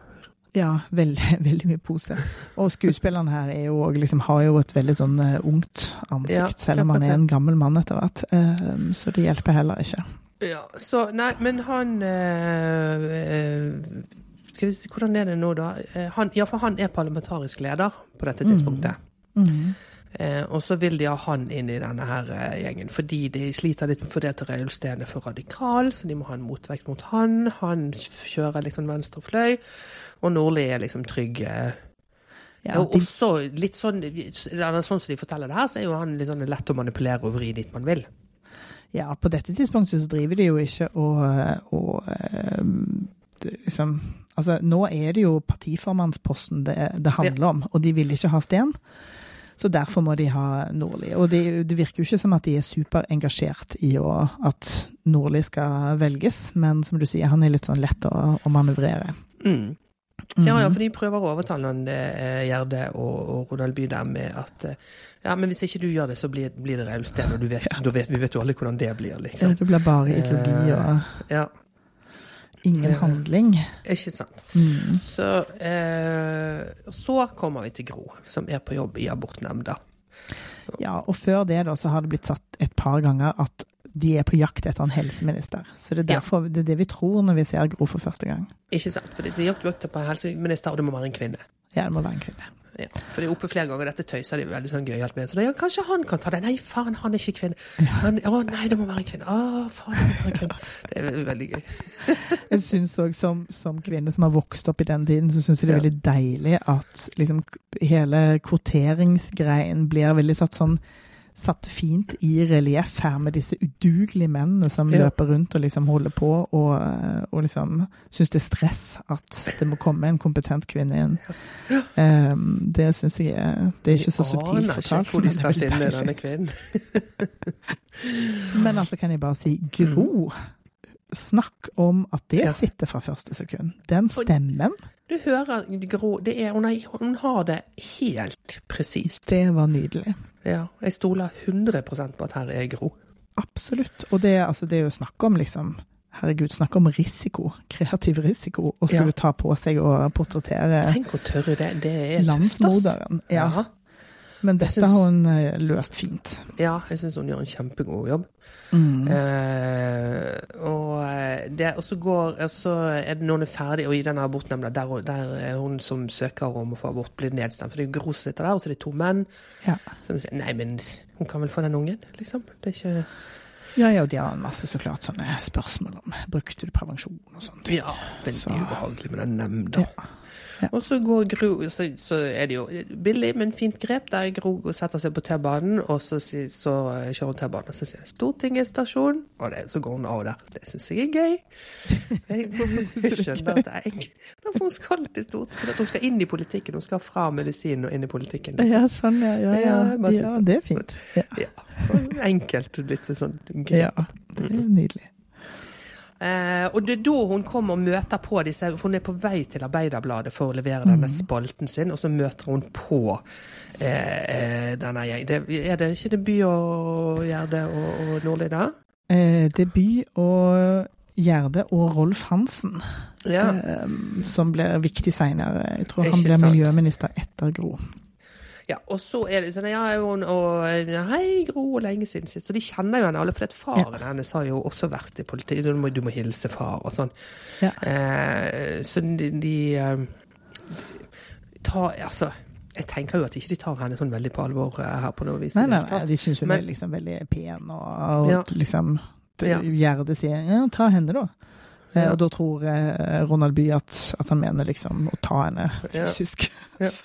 Ja, veldig, veldig mye pose. Og skuespilleren her er jo, liksom, har jo et veldig sånn eh, ungt ansikt, Ja, selv om han er en gammel mann etter hvert. Eh, så det hjelper heller ikke. Ja, så Nei, men han eh, eh, skal vi, se, Hvordan er det nå, da? Han, ja, for han er parlamentarisk leder på dette tidspunktet. Mhm. Eh, og så vil de ha han inn i denne her eh, gjengen, fordi de sliter litt fordi at Reiulf Steen er for radikal, så de må ha en motvekt mot han. Han kjører liksom venstre fløy, og Nordli er liksom trygg. Ja, og de, også litt sånn, sånn som de forteller det her, så er jo han litt sånn lett å manipulere og vri dit man vil. ja, på dette tidspunktet så driver de jo ikke og, og eh, liksom, altså, nå er det jo partiformannsposten det, det handler om, og de vil ikke ha Sten. Så derfor må de ha Nordli. Og det, det virker jo ikke som at de er superengasjert i å, at Nordli skal velges, men som du sier, han er litt sånn lett å, å manøvrere. Mm. Ja, ja, Mhm. for de prøver å overtale han, eh, Gjerde og, og Ronald Bye der med at eh, ja, men hvis ikke du gjør det, så blir, blir det Reiulf Steen, og du vet, da vet, vi vet jo alle hvordan det blir, Ja, liksom. det blir bare ideologi og Ja, ingen Eh, handling. ikke sant. Mm. Så, eh, så kommer vi til Gro, som er på jobb i abortnemnda. Ja, og før det da, så har det blitt satt et par ganger at de er på jakt etter en helseminister. Så det er derfor det er det vi tror når vi ser Gro for første gang. Ikke sant? For det er jakt på helseminister, og det må være en kvinne. Ja, det må være en kvinne. Ja. For det er oppe flere ganger, dette tøyser de veldig sånn gøyalt med. Så da, ja, kanskje han kan ta det. Nei, faen, han er ikke kvinne. Men, å nei, det må være en kvinne. Å, faen, det må være en kvinne. Det er veldig gøy. Jeg syns òg som, som kvinne som har vokst opp i den tiden, så syns jeg det er veldig deilig at liksom hele kvoteringsgreien blir veldig satt sånn Satt fint i relieff her med disse udugelige mennene som Ja. løper rundt og liksom holder på og, og liksom syns det er stress at det må komme en kompetent kvinne inn. Um, det syns jeg er Det er ikke så subtilt aner ikke hvor de skal finne denne kvinnen. Men altså kan jeg bare si Gro. Snakk om at det sitter fra første sekund. Den stemmen, Du hører Gro, det er, hun, er, hun har det helt presist. det var nydelig. Ja, jeg stoler 100 på at her er Gro. Absolutt. Og det, altså, det er jo snakk om liksom Herregud, snakk om risiko. Kreativ risiko. Å skulle Ja. ta på seg og portrettere Tenk hvor tørre det Det er tøft, ass. landsmoderen. Ja. Ja. Men dette synes, har hun eh, løst fint. ja, jeg syns hun gjør en kjempegod jobb. Mm. Eh, og, eh, det, og så går er det noen er ferdig, og i denne abortnemnda, der, der er hun som søker om å få abort, blir nedstemt. For det er Gro som sitter der, og så er det to menn Ja. som sier nei, men hun kan vel få den ungen, liksom. Det er ikke ja, ja, og de har en masse så klart sånne spørsmål om brukte du prevensjon og sånt. Ja, veldig Så- ubehagelig med den nemnda. Ja. Og så går Gro så, så er det jo billig, men fint grep, der Gro setter seg på T-banen, og så, så, så kjører hun T-banen, og så sier 'Stortinget stasjon', og det, så går hun av der. Det syns jeg er gøy. Jeg, jeg skjønner at det enkelt. Derfor hun skal til Stortinget, at hun skal inn i politikken. Hun skal fra medisinen og inn i politikken. liksom. Ja, sånn, ja. Ja, ja. Ja, det. er fint. Ja. Enkelt, litt sånn gøy. ja, det er nydelig. Eh, og det er da hun kommer og møter på disse for Hun er på vei til Arbeiderbladet for å levere denne Mhm. spalten sin, og så møter hun på eh, eh, denne gjengen. Er det ikke det By og Gjerde og, og Nordli, da? Eh, det er By og Gjerde og Rolf Hansen Ja. eh, som blir viktig seinere. Jeg tror han blir sant. miljøminister etter Gro. Ja. Og så er det sånn Ja, hun og Hei, Gro, lenge siden sist. Så de kjenner jo henne alle, for at faren hennes har jo også vært i politiet. Du du må hilse far og sånn. Ja. Eh, så de, de eh, tar Altså, jeg tenker jo at ikke de tar henne sånn veldig på alvor eh, her på noe vis. Nei, nei, nei, de syns det er liksom veldig pen, og, og Ja. liksom Ja. Gjerde sier ja, ta henne, da. Eh, Ja. Og da tror eh, Ronald By at, at han mener liksom å ta henne fysisk. Ja.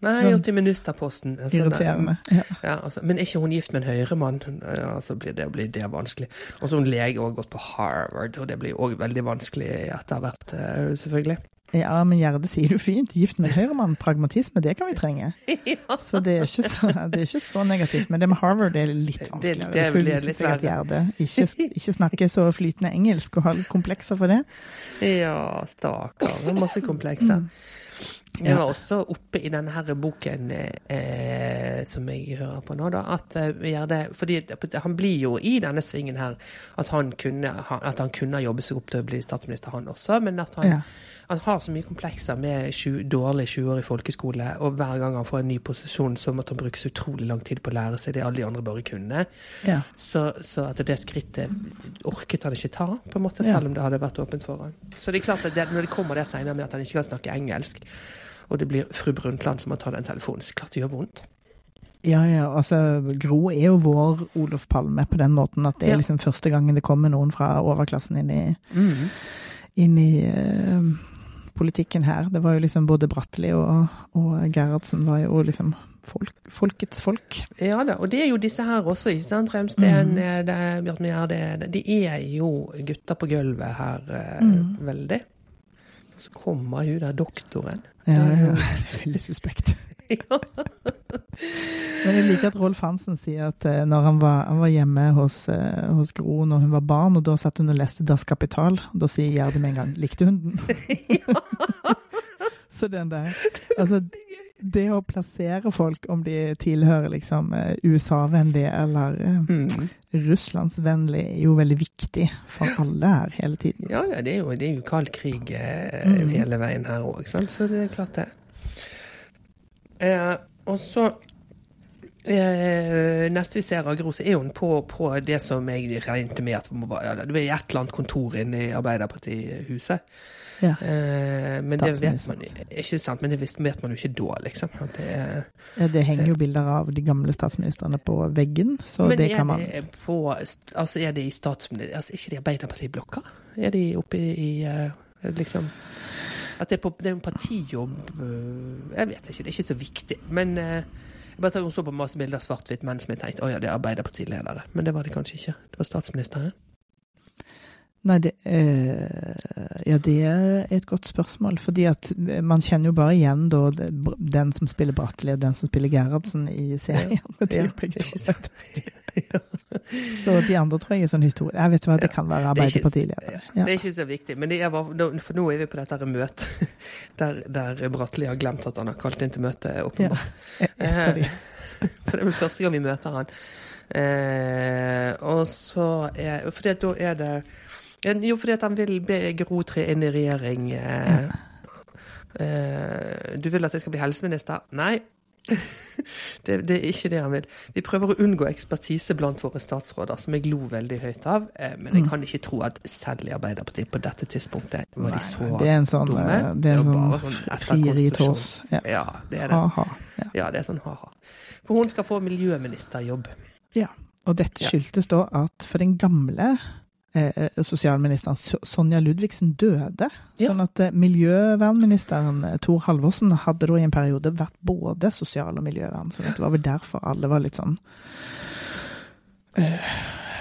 Nei, Sånn og til ministerposten. Altså, Irriterende. Ja. Ja, altså, men er ikke hun gift med en høyremann? Ja, så blir det, blir det vanskelig. Og så hun lege og har gått på Harvard, og det blir òg veldig vanskelig etter hvert, eh, selvfølgelig. Ja, men Gjerde sier du fint. Gift med høyremann. Pragmatisme, det kan vi trenge. Så det er ikke så, det er ikke så negativt. Men det med Harvard er litt vanskeligere. det skulle vise seg at. Gjerde ikke, ikke snakker så flytende engelsk og har komplekser for det. Ja, stakkar. Masse komplekser. Jeg var også oppe i denne her boken eh, som jeg hører på nå, da, at eh, Gjerde Fordi han blir jo i denne svingen her at han kunne, at han kunne jobbe seg opp til å bli statsminister, han også, men at han, Ja. han har så mye komplekser med sju, dårlig 20 år i folkeskole, og hver gang han får en ny posisjon, så måtte han bruke så utrolig lang tid på å lære seg det alle de andre bare kunne. Ja. Så, så at det skrittet orket han ikke ta, på en måte, selv om det hadde vært åpent for han. Så det er klart at det, når det kommer det senere med at han ikke kan snakke engelsk, og det blir fru Brundtland som må ta den telefonen, så klart det gjør vondt. Ja, ja, altså Gro er jo vår Olof Palme på den måten at det er liksom første gangen det kommer noen fra overklassen inn i, inn i uh, politikken her. Det var jo liksom både Bratteli og, og Gerhardsen var jo liksom folk, folkets folk. Ja da, og det er jo disse her også, ikke sant? Reimsten, Mhm. eh, det Bjarte Gjerde De er jo gutter på gulvet her, uh, mm. veldig. Og så kommer hun der doktoren. Ja, Det ja. Veldig suspekt. Ja. Men jeg liker at Rolf Hansen sier at eh, når han var, han var hjemme hos, eh, hos Gro når hun var barn, og da satt hun og leste Das Kapital, og da sier Gjerde med en gang 'likte hun den'? Så den der Altså, det å plassere folk, om de tilhører liksom eh, USA-vennlige eller eh, Mm. Russlandsvennlig, er jo veldig viktig for alle her hele tiden. Ja, ja, det er jo, det er jo kald krig eh, mm. hele veien her òg, så det er klart det. Eh, og så eh, Neste vi ser av Gro, så er hun på, på det som jeg regnet med at det var ja, Du er i et eller annet kontor inne i Arbeiderpartihuset. Ja. Eh, men det vet man ikke sant, men det vet man jo ikke da, liksom. Det Ja, det henger jo bilder av de gamle statsministrene på veggen, så det kan man Men Altså, er det i statsminister... Altså, ikke det Arbeiderpartiblokka? Er de oppe i, i eh, liksom At det er, på, det er en partijobb øh, Jeg vet ikke, det er ikke så viktig. Men eh, jeg bare så på masse bilder av svart-hvitt menn som jeg tenkte å ja, det er Arbeiderpartiledere. Men det var det kanskje ikke. Det var statsministeren. Nei, det, eh, ja, det er et godt spørsmål. Fordi at man kjenner jo bare igjen da den som spiller Bratteli og den som spiller Gerhardsen i serien. Ja, ja, to. Så de andre tror jeg er sånn historie. Jeg vet hva, det kan være er Arbeiderpartiledere. Ja. Ja. Det er ikke så viktig. Men er for nå er vi på dette møtet der, der Bratteli har glemt at han har kalt inn til møte, Ja. åpenbart. De. For det er vel første gang vi møter han. Eh, og så er at da er det Jo, fordi at han vil be Gro tre inn i regjering. Eh, eh, du vil at jeg skal bli helseminister? Nei. det, det er ikke det han vil. Vi prøver å unngå ekspertise blant våre statsråder, som jeg lo veldig høyt av. Eh, men jeg kan ikke tro at selv i Arbeiderpartiet på dette tidspunktet var de så Det er en sånn, dumme. eh, det er en sånn sånn frieri til oss. Ja. Ja, det er det. Ha-ha. Ja. Ja, det er sånn ha-ha. For hun skal få miljøministerjobb. ja. Og dette skyldtes da at for den gamle eh, sosialministeren Sonja Ludvigsen døde. Ja. Sånn at eh, miljøvernministeren eh, Tor Halvorsen hadde da i en periode vært både sosial- og miljøvern. Så det var vel derfor alle var litt sånn eh,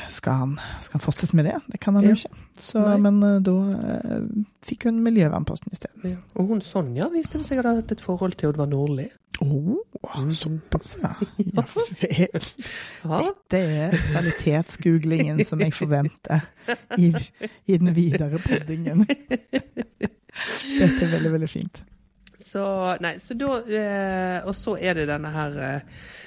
skal, han, skal han fortsette med det? Det kan han Ja. jo ikke. Så, men eh, da eh, fikk hun miljøvernposten isteden. Ja. Og hun Sonja viste det seg å ha hatt et forhold til Oddvar Nordli. Oh, såpass, ja. Ja. se. Er kvalitetsgooglingen som jeg forventer i, i den videre poddingen. Dette er veldig, veldig fint. Så, nei, så da eh, Og så er det denne her eh,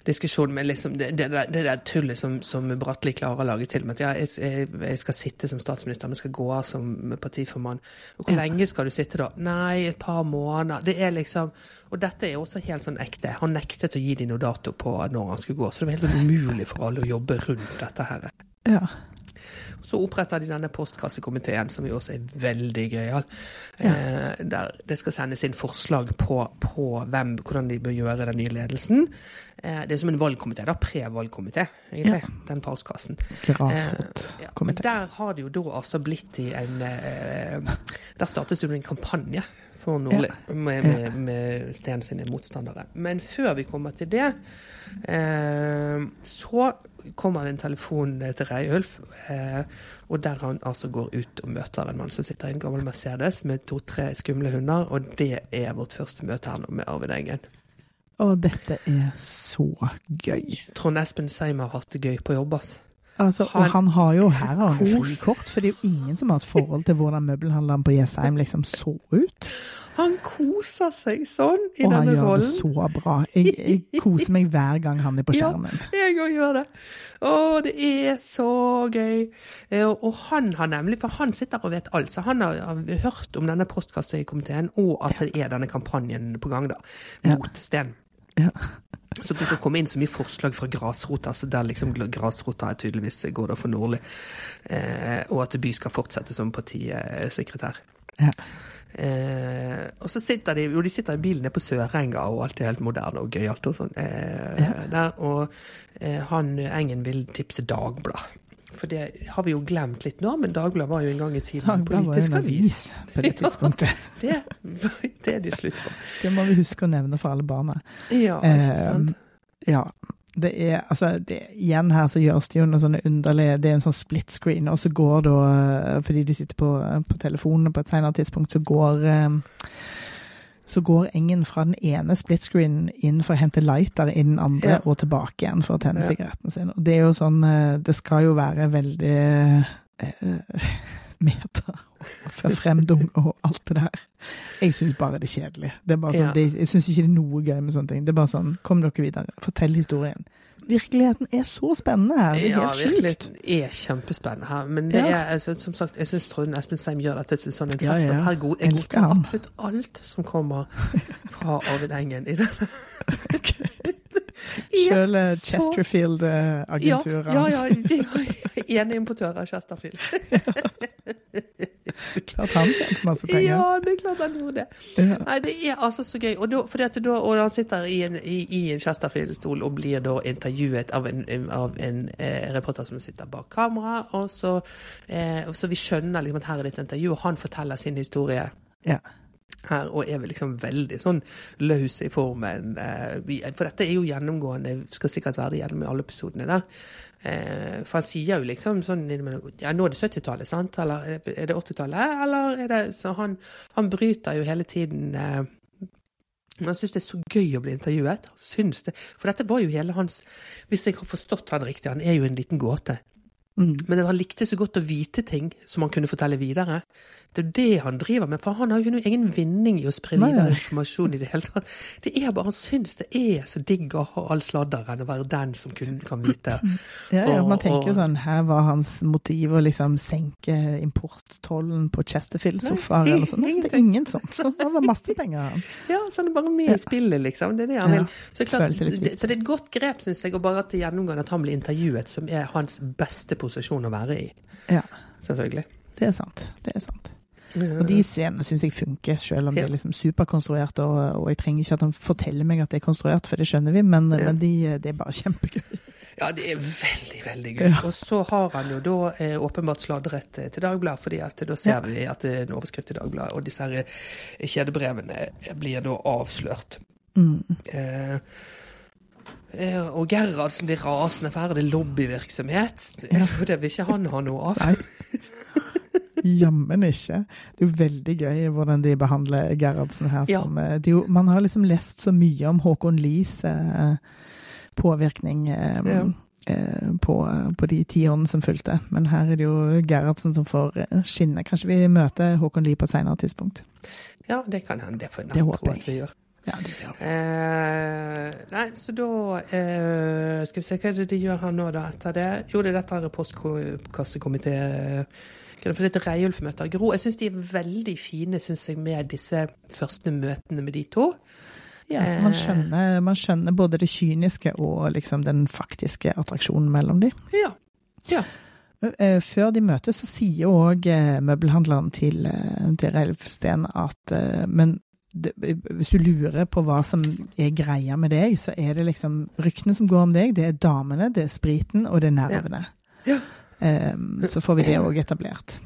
diskusjonen med liksom det, det, det der tullet som, som Bratteli klarer å lage til med at ja, jeg, jeg, jeg skal sitte som statsminister, men skal gå av som partiformann. Og hvor Ja. lenge skal du sitte da? Nei, et par måneder. Det er liksom Og dette er også helt sånn ekte. Han nektet å gi dem noe dato på når han skulle gå, så det var helt umulig for alle å jobbe rundt dette her. Ja. Så oppretter de denne postkassekomiteen, som jo også er veldig gøyal. Eh, der det skal sendes inn forslag på, på hvem, hvordan de bør gjøre den nye ledelsen. Eh, det er som en valgkomité, da. Pre-valgkomité, egentlig. Den postkassen. Eh, ja, der har det jo da altså blitt i en eh, Der startes jo en kampanje for Nordli med, med, med Sten sine motstandere. Men før vi kommer til det, eh, så kommer det en telefon til Reiulf, eh, og der han altså går ut og møter en mann som sitter i en gammel Mercedes med to-tre skumle hunder, og det er vårt første møte her nå med Arvid Engen. Og dette er så gøy. Trond Espen Seim har hatt det gøy på jobb, ass. Altså, Han- og han har jo her har han frikort, for det er jo ingen som har et forhold til hvordan møbelhandleren på Jessheim liksom så ut. Han koser seg sånn i Og han denne gjør det så bra. Jeg, jeg koser meg hver gang han er på skjermen. Ja. Jeg òg gjør det. Å, det er så gøy. Eh, Og, og han har nemlig, for han sitter og vet alt, så han har, har hørt om denne postkassa i komiteen, og at det er denne kampanjen på gang, da, Ja. mot Sten. Ja. Så det skal komme inn så mye forslag fra grasrota, så der liksom grasrota er tydeligvis går da for Nordli. Eh, og at By skal fortsette som partisekretær. Ja. Eh, og så sitter de jo de sitter i bilen nede på Sørenga, og alt er helt moderne og gøyalt og sånn. Eh, Ja. der, og eh, han Engen vil tipse Dagbladd. For det har vi jo glemt litt nå, men Dagbladet var jo en gang i tiden en Dagbladet var jo politisk en avis. på det tidspunktet. Det, det er det slutt på. Det må vi huske å nevne for alle barna. Ja, ikke sant? Eh, ja. Det er, altså, det, igjen her så gjøres det jo noe sånne underlige Det er en sånn split screen, og så går da eh, Fordi de sitter på, på telefonene på et senere tidspunkt, så går eh, så går Engen fra den ene split screenen inn for å hente lighter i den andre, Ja. og tilbake igjen for å tenne Ja. sigaretten sin. Og det er jo sånn eh, Det skal jo være veldig eh, meta for fremdung og alt det der. Jeg syns bare det er kjedelig. Det er bare sånn, Ja. det, jeg syns ikke det er noe gøy med sånne ting. Det er bare sånn, kom dere videre. Fortell historien. Virkeligheten er så spennende her. Det er Ja, helt sjukt. virkeligheten er kjempespennende her. Men det Ja. er, altså, som sagt, jeg syns Trond Espen Seim gjør dette til sånn en fest ja. at her god, jeg godtar absolutt alt som kommer fra Arvid Engen i denne. Sjøl Chesterfield-agenturet Ja, ja, ja, de ene importør av Chesterfield. Klart han tjente masse penger. Ja, det er klart han gjorde det. Ja. Nei, det er altså så gøy. Og, da, da, og han sitter i en, i, i en Chesterfield-stol og blir da intervjuet av en, av en eh, reporter som sitter bak kamera. Og så, eh, så vi skjønner liksom at her er det et intervju, og han forteller sin historie Ja. her, og er liksom veldig sånn løs i formen. Eh, for dette er jo gjennomgående, skal sikkert være det gjennom i alle episodene der. Eh, for han sier jo liksom sånn Ja, nå er det 70-tallet, sant? Eller er det 80-tallet? Eller er det Så han, han bryter jo hele tiden eh, han syns det er så gøy å bli intervjuet. Syns det, for dette var jo hele hans Hvis jeg har forstått han riktig, han er jo en liten gåte. Mm. Men han likte så godt å vite ting som han kunne fortelle videre. Det er det han driver med, for han har jo noen egen vinning i å spre videre informasjon i det hele tatt. Det er bare, Han syns det er så digg å ha all sladderen og være den som kun kan vite. Ja, ja, man tenker og- sånn, her var hans motiv å liksom senke importtollen på Chesterfield-sofaer eller sånn. Det er ingen sånt. Så Han har masse penger, han. Ja, så han er bare med i spillet, liksom. Det er det han vil. Så, klart, så det er et godt grep, syns jeg, og bare at det gjennomgående at han blir intervjuet, som er hans beste posisjon å være i. Ja, Selvfølgelig. det er sant. Det er sant. Og de scenene syns jeg funker, selv om det de er liksom superkonstruert. Og, og jeg trenger ikke at han forteller meg at det er konstruert, for det skjønner vi, men, Ja. men de, det er bare kjempegøy. Ja, det er veldig, veldig gøy. Og så har han jo da eh, åpenbart sladret eh, til Dagbladet, fordi at da ser vi at det er en overskrift i Dagbladet, og disse her eh, kjedebrevene blir da avslørt. Eh, eh, og Gerhardsen blir rasende, for her er det lobbyvirksomhet. For det vil ikke han ha noe av. Jammen ikke. Det er jo veldig gøy hvordan de behandler Gerhardsen her. Ja. Som, eh, jo, man har liksom lest så mye om Håkon Lies eh, påvirkning eh, Ja. eh, på, på de tiårene som fulgte. Men her er det jo Gerhardsen som får eh, skinne. Kanskje vi møter Håkon Lie på et senere tidspunkt. Ja, det kan hende. Det får jeg nesten tro at vi gjør. Ja, det gjør vi. Eh, nei, så da eh, Skal vi se, hva er det de gjør her nå, da, etter det? Jo, det er dette postkassekomité For litt Reiulf-møter? Gro, jeg syns de er veldig fine, syns jeg, med disse første møtene med de to. Ja, man skjønner, man skjønner både det kyniske og liksom den faktiske attraksjonen mellom de. Ja. ja. Eh, Før de møtes, så sier òg møbelhandleren til, eh, til Relf Steen at eh, Men det, hvis du lurer på hva som er greia med deg, så er det liksom ryktene som går om deg, det er damene, det er spriten, og det er nervene. Ja. Eh, Så får vi det òg etablert.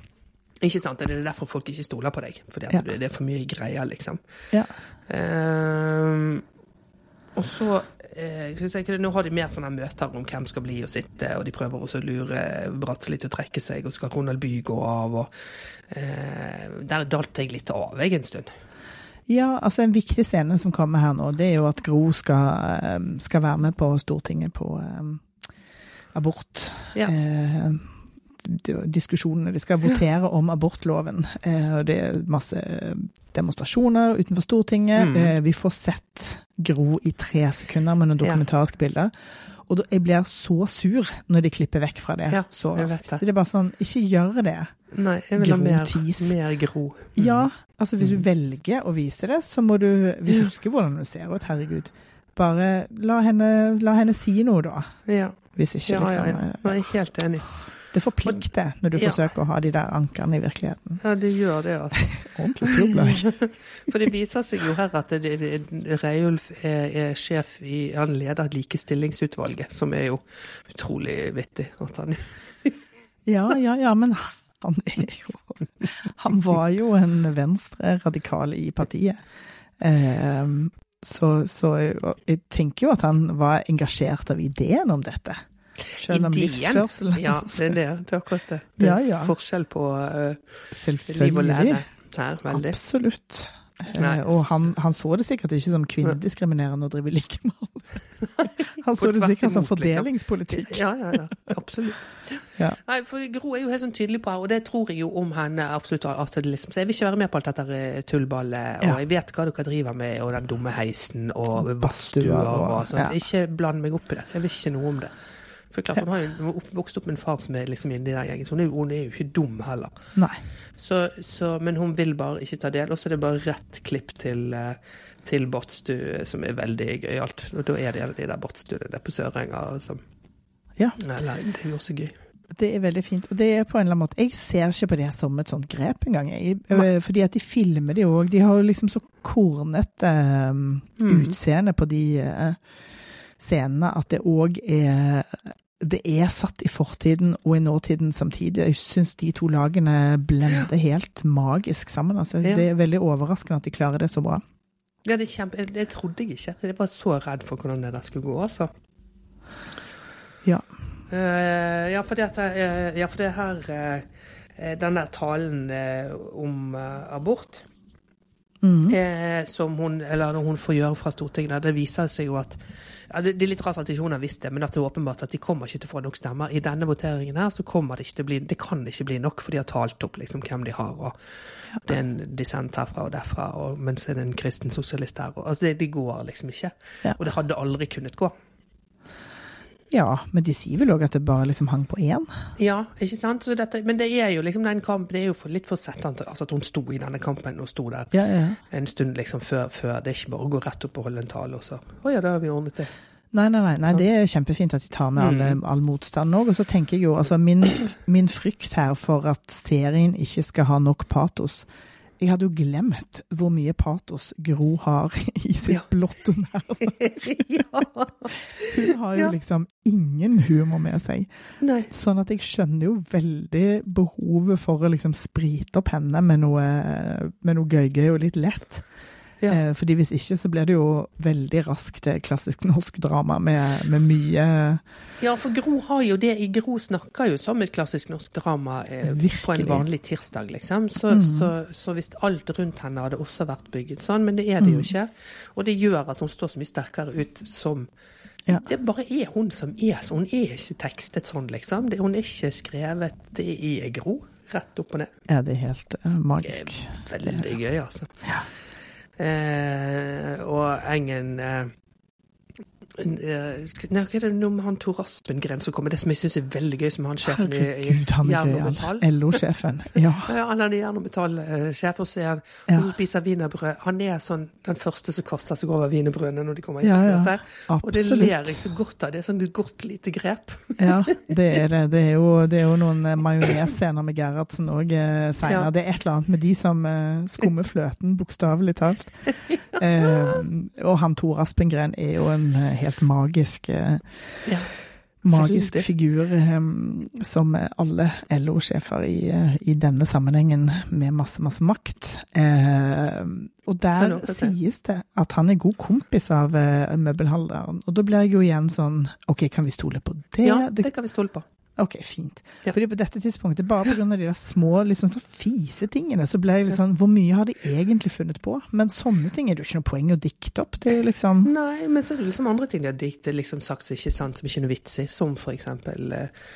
Ikke sant? Det er derfor folk ikke stoler på deg. Fordi Ja. det er for mye greier, liksom. Ja. Ehm, og så eh, Nå har de mer sånne møter om hvem skal bli og sitte, og de prøver også å lure Bratteli til å trekke seg, og skal Ronald By gå av, og eh, Der dalte jeg litt av, jeg, en stund. Ja, altså en viktig scene som kommer her nå, det er jo at Gro skal, eh, skal være med på Stortinget på eh, abort. Ja. Eh, diskusjonene. De skal votere om abortloven. Eh, det er masse demonstrasjoner utenfor Stortinget. Mm. Eh, vi får sett Gro i tre sekunder med noen Ja. dokumentariske bilder. Og da, jeg blir så sur når de klipper vekk fra det. Ja, så raskt. det. Det er bare sånn, ikke gjør det. Nei, jeg vil ha mer, mer Gro. Mm. Ja, altså hvis du velger å vise det, så må du vi husker hvordan du ser ut, herregud. Bare la henne, la henne si noe, da. Ja, Hvis ikke, ja, ja, liksom. ja. eh, Nei, Jeg er helt enig. Det forplikter når du Ja. forsøker å ha de der ankerne i virkeligheten. Ja, det gjør det, altså. Ordentlig sur ble. For det viser seg jo her at Reiulf er, er sjef i Han leder likestillingsutvalget, som er jo utrolig vittig. At han Ja, ja, ja, men han er jo Han var jo en venstre-radikal i partiet. Eh, så, så jeg, jeg tenker jo at han var engasjert av ideen om dette. Selv om Ideen? livsførselen Ja, det er det. Det er akkurat det. Det er ja. forskjell på uh, liv og lære her, veldig. Absolutt. Eh, Nei. og han, han så det sikkert ikke som kvinnediskriminerende å drive likemann. Han så det sikkert som liksom. fordelingspolitikk. Ja, ja, ja. Absolutt. Ja. Nei, for Gro er jo helt sånn tydelig på her, og det tror jeg jo om henne absolutt. Liksom. Så jeg vil ikke være med på alt dette tullballet, og Ja. jeg vet hva dere driver med, og den dumme heisen, og badstuer og og- sånn. ja. Ikke bland meg opp i det. Jeg vil ikke noe om det. For klart, Hun har jo vokst opp med en far som er liksom inni den gjengen, så hun er, jo, hun er jo ikke dum heller. Så, så, men hun vil bare ikke ta del. Og så er det bare rett klipp til, eh, til Badstue, som er veldig gøyalt. Og da er det de der badstuene der på Sørenga som Ja. Eller, det er jo også gøy. Det er veldig fint. Og det er på en eller annen måte Jeg ser ikke på det som et sånt grep engang. Eh, fordi at de filmer det òg. De har jo liksom så kornete um, Mm. utseende på de uh, scenene at det òg er det er satt i fortiden og i nåtiden samtidig. Jeg syns de to lagene blender helt magisk sammen. Altså, Ja. Det er veldig overraskende at de klarer det så bra. Ja, det kjempe... Det, trodde jeg ikke. Jeg var så redd for hvordan det der skulle gå, altså. Ja. Uh, ja, fordi at uh, Ja, for det her uh, Den der talen om abort Mm. eh, som hun Eller når hun får gjøre fra Stortinget, det viser seg jo at ja, det, det er litt rart at ikke hun har visst det, men at det er åpenbart at de kommer ikke til å få nok stemmer. I denne voteringen her så kommer det ikke til å bli Det kan ikke bli nok, for de har talt opp liksom hvem de har, og det er en dissent herfra og derfra, og, men så er det en kristen sosialist her. Og, altså det, det går liksom ikke. Ja. Og det hadde aldri kunnet gå. Ja, men de sier vel òg at det bare liksom hang på én? Ja, ikke sant? Så dette, men det er jo liksom den kampen Det er jo for, litt for settende altså at hun sto i denne kampen og sto der Ja, ja. en stund liksom før, før. Det er ikke bare å gå rett opp og holde en tale, og så Å ja, da har vi ordnet det. Nei, nei, nei, nei, det er kjempefint at de tar med alle, Mm. all motstand òg. Og så tenker jeg jo, altså min, min frykt her for at serien ikke skal ha nok patos, jeg hadde jo glemt hvor mye patos Gro har i sitt Ja. blotte nerve. ja. Hun har jo Ja. liksom ingen humor med seg. Nei. Sånn at jeg skjønner jo veldig behovet for å liksom sprite opp henne med noe, med noe gøy-gøy og litt lett. Ja. Eh, fordi hvis ikke så blir det jo veldig raskt eh, klassisk norsk drama med, med mye Ja, for Gro har jo det i Gro snakker jo som et klassisk norsk drama eh, på en vanlig tirsdag, liksom. Så, Mm. så, så hvis alt rundt henne hadde også vært bygget sånn, men det er det jo Mm. ikke. Og det gjør at hun står så mye sterkere ut som Ja. Det bare er hun som er sånn. Hun er ikke tekstet sånn, liksom. Det, hun er ikke skrevet Det er Gro. Rett opp og ned. Ja, det er helt uh, magisk. Veldig gøy, altså. Eh, og Engen eh, eh, Nei, hva er det noe med han Tor Aspengren som kommer? Det som jeg syns er veldig gøy, som han sjefen i, i er Jern. LO-sjefen. Ja. Ja, han er Jern og Metall-sjef, og så er han Ja. og spiser wienerbrød. Han er sånn den første som kaster seg over wienerbrødene når de kommer inn. Ja, ja. Og det ler jeg så godt av. Det er sånn et godt lite grep. Ja, det er det. Det er jo, det er jo noen eh, majonesscener med Gerhardsen òg eh, seinere. Ja. Det er et eller annet med de som eh, skummer fløten, bokstavelig talt. Eh, og han Tor Aspengren er jo en eh, helt magisk Ja. Magisk figur som alle LO-sjefer i, i denne sammenhengen med masse, masse makt. Og der sies det at han er god kompis av eh, møbelhandleren. Og da blir jeg jo igjen sånn OK, kan vi stole på det? Ja, det kan vi stole på. OK, fint. Ja. Fordi på dette tidspunktet, bare pga. de der små liksom, sånn fisetingene, så ble jeg litt sånn Hvor mye har de egentlig funnet på? Men sånne ting er det jo ikke noe poeng å dikte opp. Det er jo liksom Nei, men så er det liksom andre ting de har diktet, liksom sagt som ikke er sant, som ikke er noe vits i, som for eksempel eh,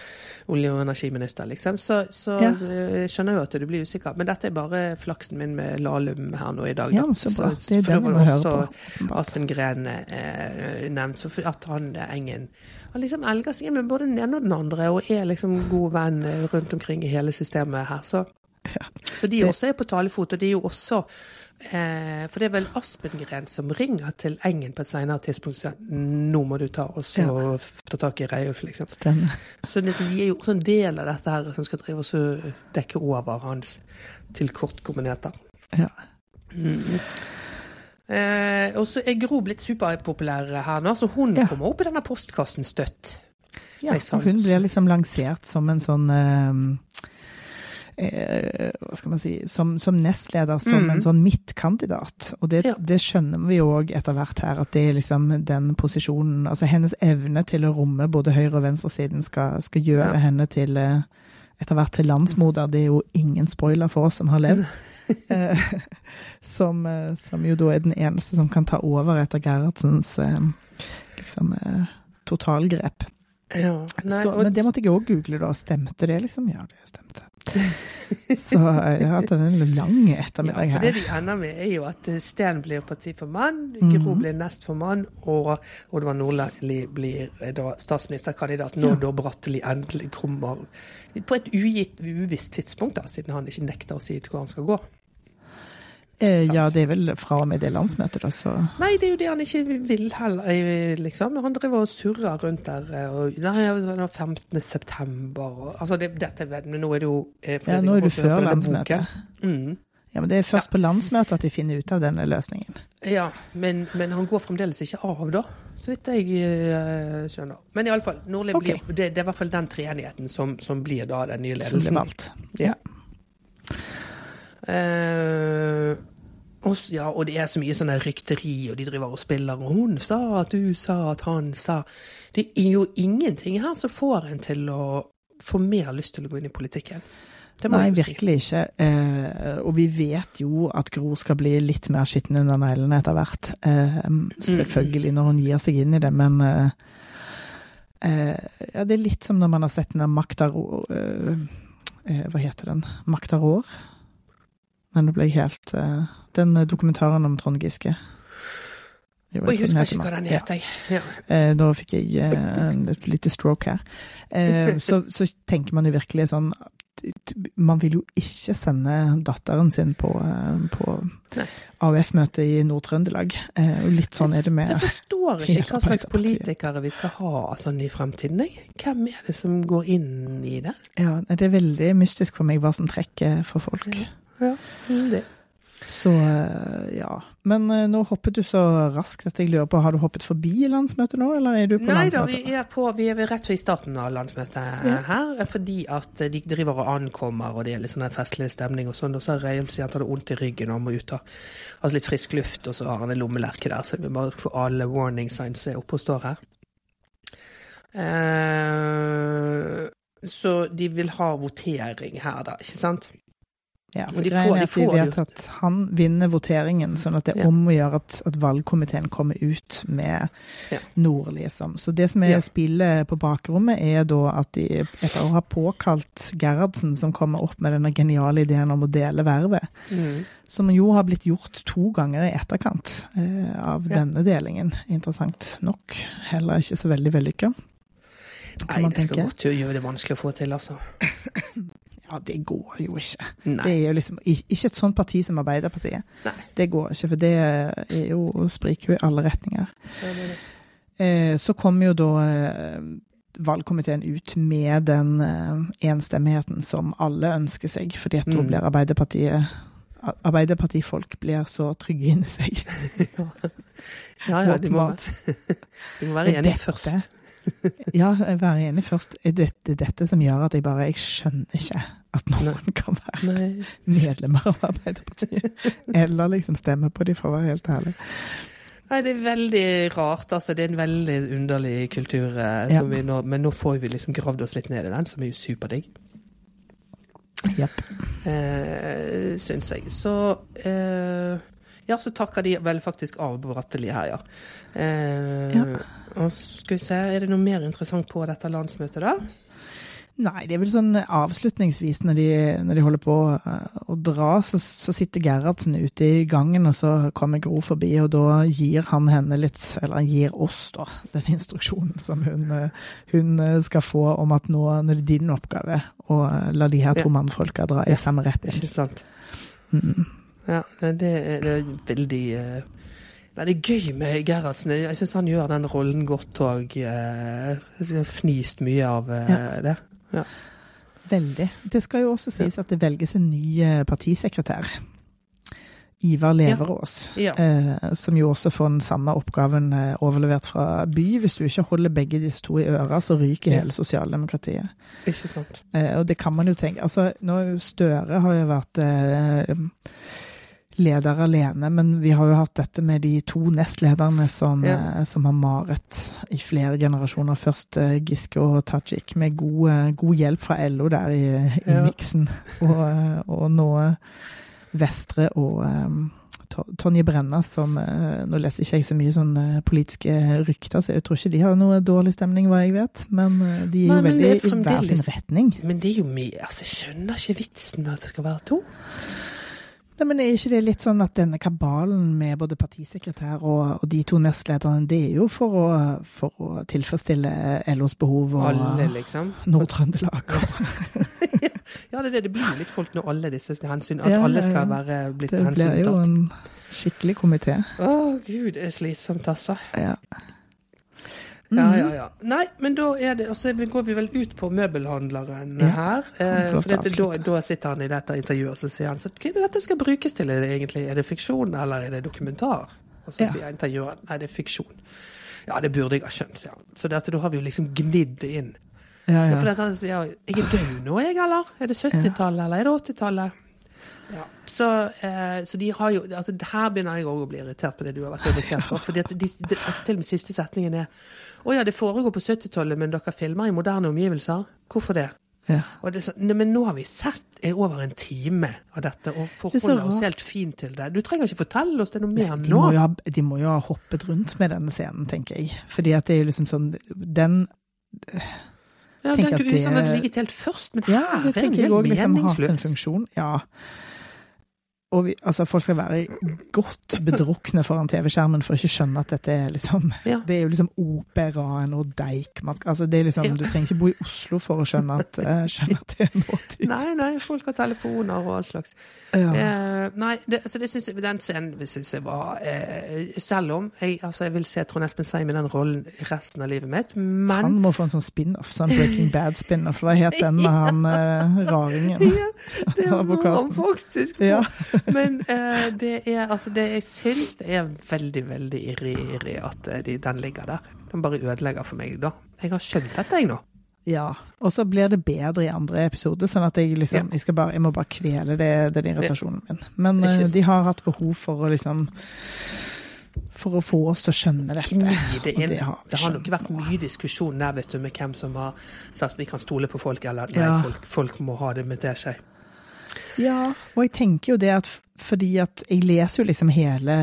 olje- og energiminister, liksom. Så, så Ja. eh, jeg skjønner jo at du blir usikker. Men dette er bare flaksen min med Lahlum her nå i dag. Ja, så bra. Det er den jeg må høre på. på. Gren eh, nevnt. Så at han eh, Engen han liksom elger seg med både den ene og den andre, og er liksom god venn eh, rundt omkring i hele systemet her. Så, så de også er på talefot, og de er jo også Eh, for det er vel Aspengren som ringer til Engen på et senere tidspunkt og sier nå må du ta og så ja. ta tak i Reiulf, liksom. Stemmer. Så det, de er jo også en del av dette her som skal drive og så dekke over hans tilkortkommenheter. Ja. Mm. Eh, og så er Gro blitt superpopulær her nå, så hun Ja. kommer opp i denne postkassen støtt. Ja, og hun blir liksom lansert som en sånn eh, eh, Hva skal man si Som, som nestleder, som mm. en sånn midtkandidat. Og det, Ja. det skjønner vi òg etter hvert her, at det er liksom den posisjonen Altså hennes evne til å romme både høyre- og venstresiden skal, skal gjøre Ja. henne til eh, etter hvert til landsmoder. Det er jo ingen spoiler for oss som har levd. Som, eh, som jo da er den eneste som kan ta over etter Gerhardsens eh, liksom eh, totalgrep. Ja, nei, Så, men det måtte jeg òg google, da. Stemte det, liksom? Ja, det stemte. Så jeg har hatt en lang ja, ettermiddag for det her. de ender med, er jo at Sten blir parti for mann, Mhm. Gro blir nest for mann, og Oddvar Nordli blir da statsministerkandidat når Ja. da Bratteli endelig kommer på et ugitt, uvisst tidspunkt, da, siden han ikke nekter å si hvor han skal gå. Eh, ja, det er vel fra og med det landsmøtet, da, så Nei, det er jo det han ikke vil heller, eh, liksom. Han driver og surrer rundt der. eh, Og, nei, det var 15. september og, Altså, det, dette men nå er det jo eh, Ja, nå er høre før landsmøtet. Mm. Ja, men det er først på landsmøtet at de finner ut av denne løsningen. Ja, men, men han går fremdeles ikke av, da. Så vidt jeg uh, skjønner. Men iallfall, Nordli Ok. blir det, det er i hvert fall den treenigheten som, som blir da den nye ledelsen. Som blir valgt. Ja. Eh, og, ja, og det er så mye sånn rykteri, og de driver og spiller, og hun sa at du sa at han sa Det er jo ingenting her som får en til å få mer lyst til å gå inn i politikken. Nei, virkelig ikke. Eh, og vi vet jo at Gro skal bli litt mer skitten under neglene etter hvert. Eh, selvfølgelig når hun gir seg inn i det, men eh, eh, Ja, det er litt som når man har sett den der Makta eh, eh, hva heter den? Makta Rår? Men nå ble jeg helt uh, Den dokumentaren om Trond Giske. Jo, jeg tror husker ikke hva den ja. heter. Ja. Eh, Da fikk jeg eh, et lite stroke her. Eh, Så, så tenker man jo virkelig sånn Man vil jo ikke sende datteren sin på, eh, på AUF-møte i Nord-Trøndelag. Eh, Og litt sånn er det med Jeg forstår ikke hva slags politikere vi skal ha sånn i fremtiden. jeg. Hvem er det som går inn i det? Ja, det er veldig mystisk for meg hva som trekker for folk. Ja, det. Så eh, ja. Men eh, nå hoppet du så raskt at jeg lurer på, har du hoppet forbi landsmøtet nå, eller er du på Nei da, landsmøtet? vi er, på, vi er rett ved starten av landsmøtet Ja. her. Fordi at de driver og ankommer, og det er litt sånn festlig stemning og sånn. Og så har Reiulf sier han har vondt i ryggen og må ut og ha litt frisk luft, og så har han en lommelerke der. Så vi bare får alle warning signs oppe og står her. Eh, så de vil ha votering her, da, ikke sant? Ja, for de greien er at de, de vet at han vinner voteringen, sånn at det er Ja. om å gjøre at, at valgkomiteen kommer ut med Ja. Nord, liksom. Så det som er Ja. spillet på bakrommet, er da at de etter å ha påkalt Gerhardsen, som kommer opp med denne geniale ideen om å dele vervet, Mm. som jo har blitt gjort to ganger i etterkant eh, av denne delingen. Interessant nok. Heller ikke så veldig vellykka. Nei, det skal tenke. godt gjøre det vanskelig å få til, altså. Ja, det går jo ikke. Nei. Det er jo liksom ikke et sånt parti som Arbeiderpartiet. Nei. Det går ikke, for det er jo spriker jo i alle retninger. Det er det. Eh, så kommer jo da eh, valgkomiteen ut med den eh, enstemmigheten som alle ønsker seg, fordi at da Mm. blir Arbeiderpartiet Ar- Arbeiderpartifolk blir så trygge inni seg. Ja, ja, de må, de må være enige først. Ja, være enig først. Er dette som gjør at jeg bare Jeg skjønner ikke at noen kan være Nei. medlemmer av Arbeiderpartiet. Eller liksom stemme på de, for å være helt ærlig. Nei, det er veldig rart. altså. Det er en veldig underlig kultur. eh, Ja. vi nå, men nå får vi liksom gravd oss litt ned i den, som er jo superdigg. Yep. Eh, Syns jeg. Så eh, Ja, så takker de vel faktisk av Bratteli her, ja. Eh, Ja. Og skal vi se, er det noe mer interessant på dette landsmøtet, da? Nei, det er vel sånn avslutningsvis når de, når de holder på eh, å dra, så, så sitter Gerhardsen ute i gangen, og så kommer Gro forbi, og da gir han henne litt, eller han gir oss da, den instruksjonen som hun, eh, hun eh, skal få om at nå, nå er det din oppgave å la de her to Ja. mannfolka dra i samme retning. Ikke sant? Mm. Ja, det er, det er veldig det er gøy med Gerhardsen. Jeg syns han gjør den rollen godt og fnist mye av ja. det. Veldig. Det skal jo også sies at det velges en ny eh, partisekretær. Ivar Leverås, Ja. eh, som jo også får den samme oppgaven eh, overlevert fra by. Hvis du ikke holder begge disse to i øra, så ryker Ja. hele sosialdemokratiet. Ikke sant? Eh, og det kan man jo tenke. Altså, nå Støre har jo vært eh, leder alene, men vi har jo hatt dette med de to nestlederne som, Ja. eh, som har maret i flere generasjoner. Først eh, Giske og Tajik, med god, eh, god hjelp fra LO der i, i Ja. miksen. Og, og nå Vestre og eh, Tonje Brenna, som Nå leser ikke jeg så mye sånn politiske rykter, så jeg tror ikke de har noe dårlig stemning, hva jeg vet. Men de er jo Nei, veldig i hver sin retning. Men det er jo mye altså, Jeg skjønner ikke vitsen med at det skal være to. Nei, men Er ikke det litt sånn at denne kabalen med både partisekretær og, og de to nestlederne, det er jo for å, for å tilfredsstille LOs behov og Alle, liksom. Nord-Trøndelag? Ja, det er det. Det blir litt folk når alle disse hensyn At Ja, alle skal være blitt Det blir jo en skikkelig komité. Å, gud, det er slitsomt, altså. Ja. Ja, Mhm. ja, ja. Nei, men da er det Og så går vi vel ut på møbelhandleren Ja, her. Eh, for dette, da, da sitter han i dette intervjuet og så sier han så, hva er det dette skal brukes til er det egentlig? Er det fiksjon eller er det dokumentar? Og så Ja. sier intervjueren nei, det er fiksjon. Ja, det burde jeg ha skjønt, sier han. Så dette, da har vi jo liksom gnidd inn. Ja, Ja. For ja. han sier jeg er død nå, jeg, eller? Er det 70-tallet, eller er det 80-tallet? Ja. Så, eh, så de har jo altså Her begynner jeg òg å bli irritert på det du har vært irritert på. fordi at de, de, altså Til og med siste setningen er Å ja, det foregår på 70-tallet, men dere filmer i moderne omgivelser. Hvorfor det? ja. Det så, ne, men nå har vi sett over en time av dette, og Det er forholder oss helt fint til det. Du trenger ikke fortelle oss det noe mer De nå. må, ha, de må jo ha hoppet rundt med denne scenen, tenker jeg. Fordi at det er jo liksom sånn Den Ja, tenker det at kunne liksom det- ligger helt først, men Ja, her det er det tenker jeg òg liksom har hatt en funksjon. Ja. Og vi, altså, folk skal være godt bedrukne foran TV-skjermen for å ikke skjønne at dette er liksom Ja. Det er jo liksom operaen og Deichman altså, det er liksom, Ja. Du trenger ikke bo i Oslo for å skjønne at, eh, skjønne at det er nåtid. Nei, nei, folk har telefoner og all slags. Ja. Eh, nei, det, altså det synes jeg, den scenen synes jeg var eh, Selv om jeg, altså jeg vil se Trond Espen Seim i den rollen resten av livet mitt, men Han må få en sånn spin-off, sånn Breaking Bad-spin-off. Hva het den med han eh, raringen? ja, det må han faktisk. Ja. Men uh, det er altså det, Jeg syns det er veldig, veldig irri, irri at eh, de, den ligger der. Den bare ødelegger for meg, da. Jeg har skjønt dette, jeg, nå. Ja. Og så blir det bedre i andre episoder, sånn at jeg liksom Jeg, bare, jeg må bare kvele det, den irritasjonen min. Men eh, de har hatt behov for å liksom For å få oss til å skjønne dette. Det det har Det har nok vært mye diskusjon der, vet du, med hvem som har sagt vi kan stole på folk, eller nei, Ja. folk, folk må ha det med teskje. Ja, og jeg tenker jo det at fordi at jeg leser jo liksom hele,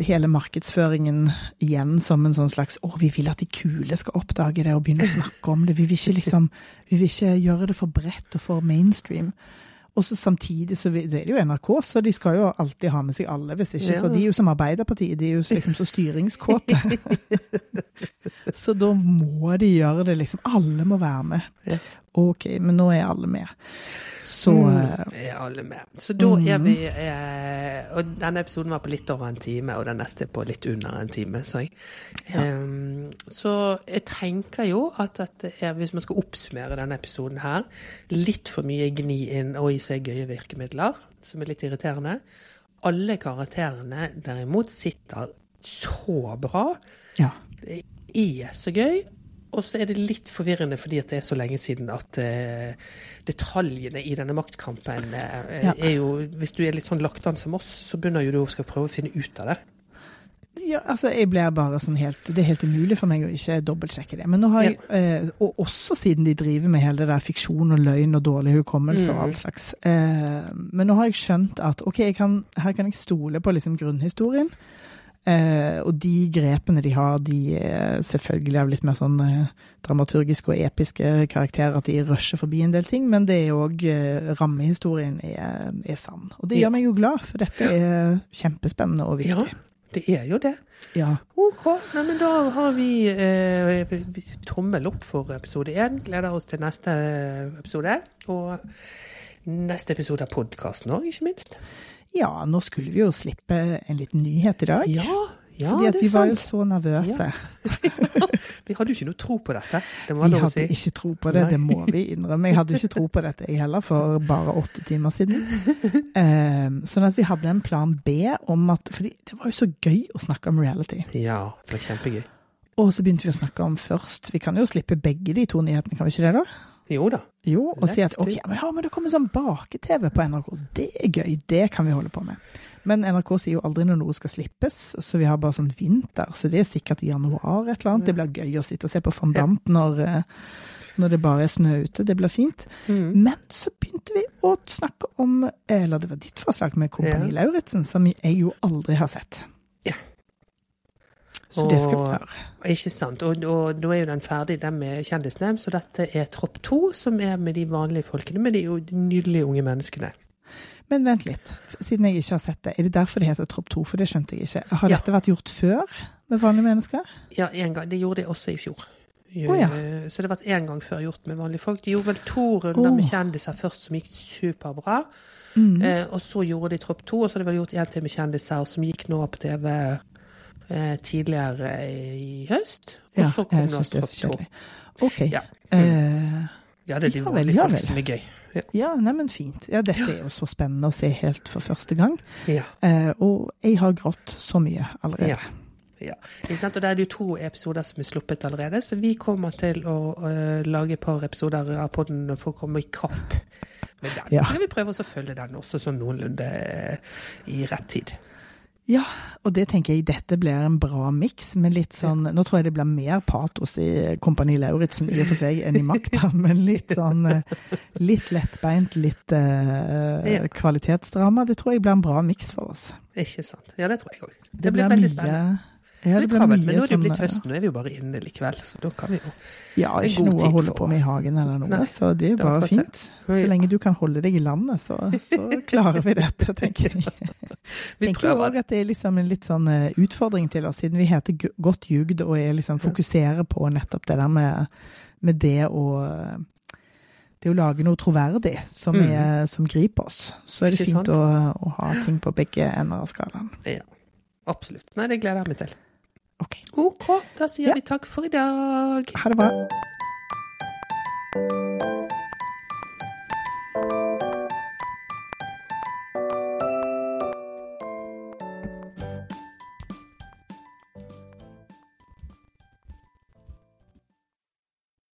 hele markedsføringen igjen som en sånn slags Å, vi vil at de kule skal oppdage det og begynne å snakke om det. Vi vil ikke liksom Vi vil ikke gjøre det for bredt og for mainstream. Og så samtidig så det er det jo NRK, så de skal jo alltid ha med seg alle. Hvis ikke, Ja. så De er jo som Arbeiderpartiet, de er jo liksom så styringskåte. så da må de gjøre det, liksom. Alle må være med. Ja. Ok, men nå er alle med. Så eh, Mm, er alle med. Så da er Mhm. vi eh, Og denne episoden var på litt over en time, og den neste på litt under en time, så jeg. Em, så jeg tenker jo at dette er, hvis man skal oppsummere denne episoden her, litt for mye gni inn og i seg gøye virkemidler, som er litt irriterende. Alle karakterene derimot sitter så bra. ja. Det er så gøy. Og så er det litt forvirrende fordi at det er så lenge siden at uh, detaljene i denne maktkampen uh, Ja. er jo Hvis du er litt sånn lagt an som oss, så begynner jo du å skal prøve å finne ut av det. Ja, altså jeg blir bare sånn helt Det er helt umulig for meg å ikke dobbeltsjekke det. Men nå har jeg, eh, og også siden de driver med hele det der fiksjon og løgn og dårlig hukommelse og Mm. all slags. Eh, men nå har jeg skjønt at ok, kan, her kan jeg stole på liksom grunnhistorien. Eh, og de grepene de har, de er selvfølgelig av litt mer sånn eh, dramaturgiske og episke karakterer, at de rusher forbi en del ting, men det er òg eh, rammehistorien er, er sann. Og det gjør meg jo glad, for dette er kjempespennende og viktig. Ja, det er jo det. Ja. OK. Nei, men da har vi eh, tommel opp for episode én. Gleder oss til neste episode. Og neste episode av podkasten òg, ikke minst. Ja, nå skulle vi jo slippe en liten nyhet i dag. Ja, ja fordi at vi var jo så nervøse. Vi hadde jo ikke noe tro på dette. Det må Vi hadde si. ikke tro på det, Nei. det må vi innrømme. Jeg hadde ikke tro på dette jeg heller, for bare åtte timer siden. Um, sånn at vi hadde en plan B om at fordi det var jo så gøy å snakke om reality. Ja, det var kjempegøy. Og så begynte vi å snakke om først Vi kan jo slippe begge de to nyhetene, kan vi ikke det, da? Jo da. Jo, og si at ok, men, ja, men det kommer sånn bake-TV på NRK. Det er gøy, det kan vi holde på med. Men NRK sier jo aldri når noe skal slippes, så vi har bare sånn vinter. Så det er sikkert i januar et eller annet. Det blir gøy å sitte og se på fondant når, eh, når det bare er snø ute. Det blir fint. Mm. Men så begynte vi å snakke om Eller det var ditt forslag med Kompani Ja. Lauritzen, som jeg jo aldri har sett. Så det skal vi gjøre. Ikke sant. Og, og nå er jo den ferdig, den med kjendisene. Så dette er tropp to, som er med de vanlige folkene, med de jo nydelige unge menneskene. Men vent litt, siden jeg ikke har sett det. Er det derfor det heter Tropp 2? For det skjønte jeg ikke. Har Ja. dette vært gjort før med vanlige mennesker? Ja, en gang. Det gjorde de også i fjor. Å, ja. Så det har vært én gang før gjort med vanlige folk. De gjorde vel to runder med kjendiser først, som gikk superbra. Mm. Eh, og så gjorde de tropp to, og så har de vel gjort én til med kjendiser, som gikk nå på TV eh, tidligere i høst. Og Ja, så kom jeg syns det er så kjedelig. OK. Ja. Eh, Ja, det er de Ja vel, ja vel. som er gøy. Ja. ja, neimen fint. Ja, dette er jo så spennende å se helt for første gang. ja. Eh, og jeg har grått så mye allerede. Ja. Ja. Og det er det jo to episoder som er sluppet allerede, så vi kommer til å uh, lage et par episoder av podden for å komme i kapp med den. Ja. Så skal vi prøve å følge den også sånn noenlunde uh, i rett tid. Ja, og det tenker jeg dette blir en bra miks med litt sånn Nå tror jeg det blir mer patos i Kompani Lauritzen i og for seg enn i Makta, men litt sånn eh, litt lettbeint, litt uh, Ja. kvalitetsdrama. Det tror jeg blir en bra miks for oss. Ikke sant? Ja, det tror jeg òg. Det, blir veldig spennende. Ja, det litt travelt, men nå er det jo sånn, blitt eh, høst. Nå er vi jo bare inne likevel, så da kan vi jo Ja, en ikke god noe å holde på med i hagen eller noe, Nei, så det er jo bare fint. Så lenge du kan holde deg i landet, så, så klarer vi dette, tenker jeg. Vi tenker òg at det er liksom en litt sånn eh, utfordring til oss, siden vi heter Godt jugd og er liksom fokuserer på nettopp det der med, med det å det å lage noe troverdig som, Mm. er, som griper oss. Så er det fint å, å ha ting på begge ender av skalaen. Ja, absolutt. Nei, det gleder jeg meg til. Okay. OK. Da sier ja. vi takk for i dag. Ha det bra.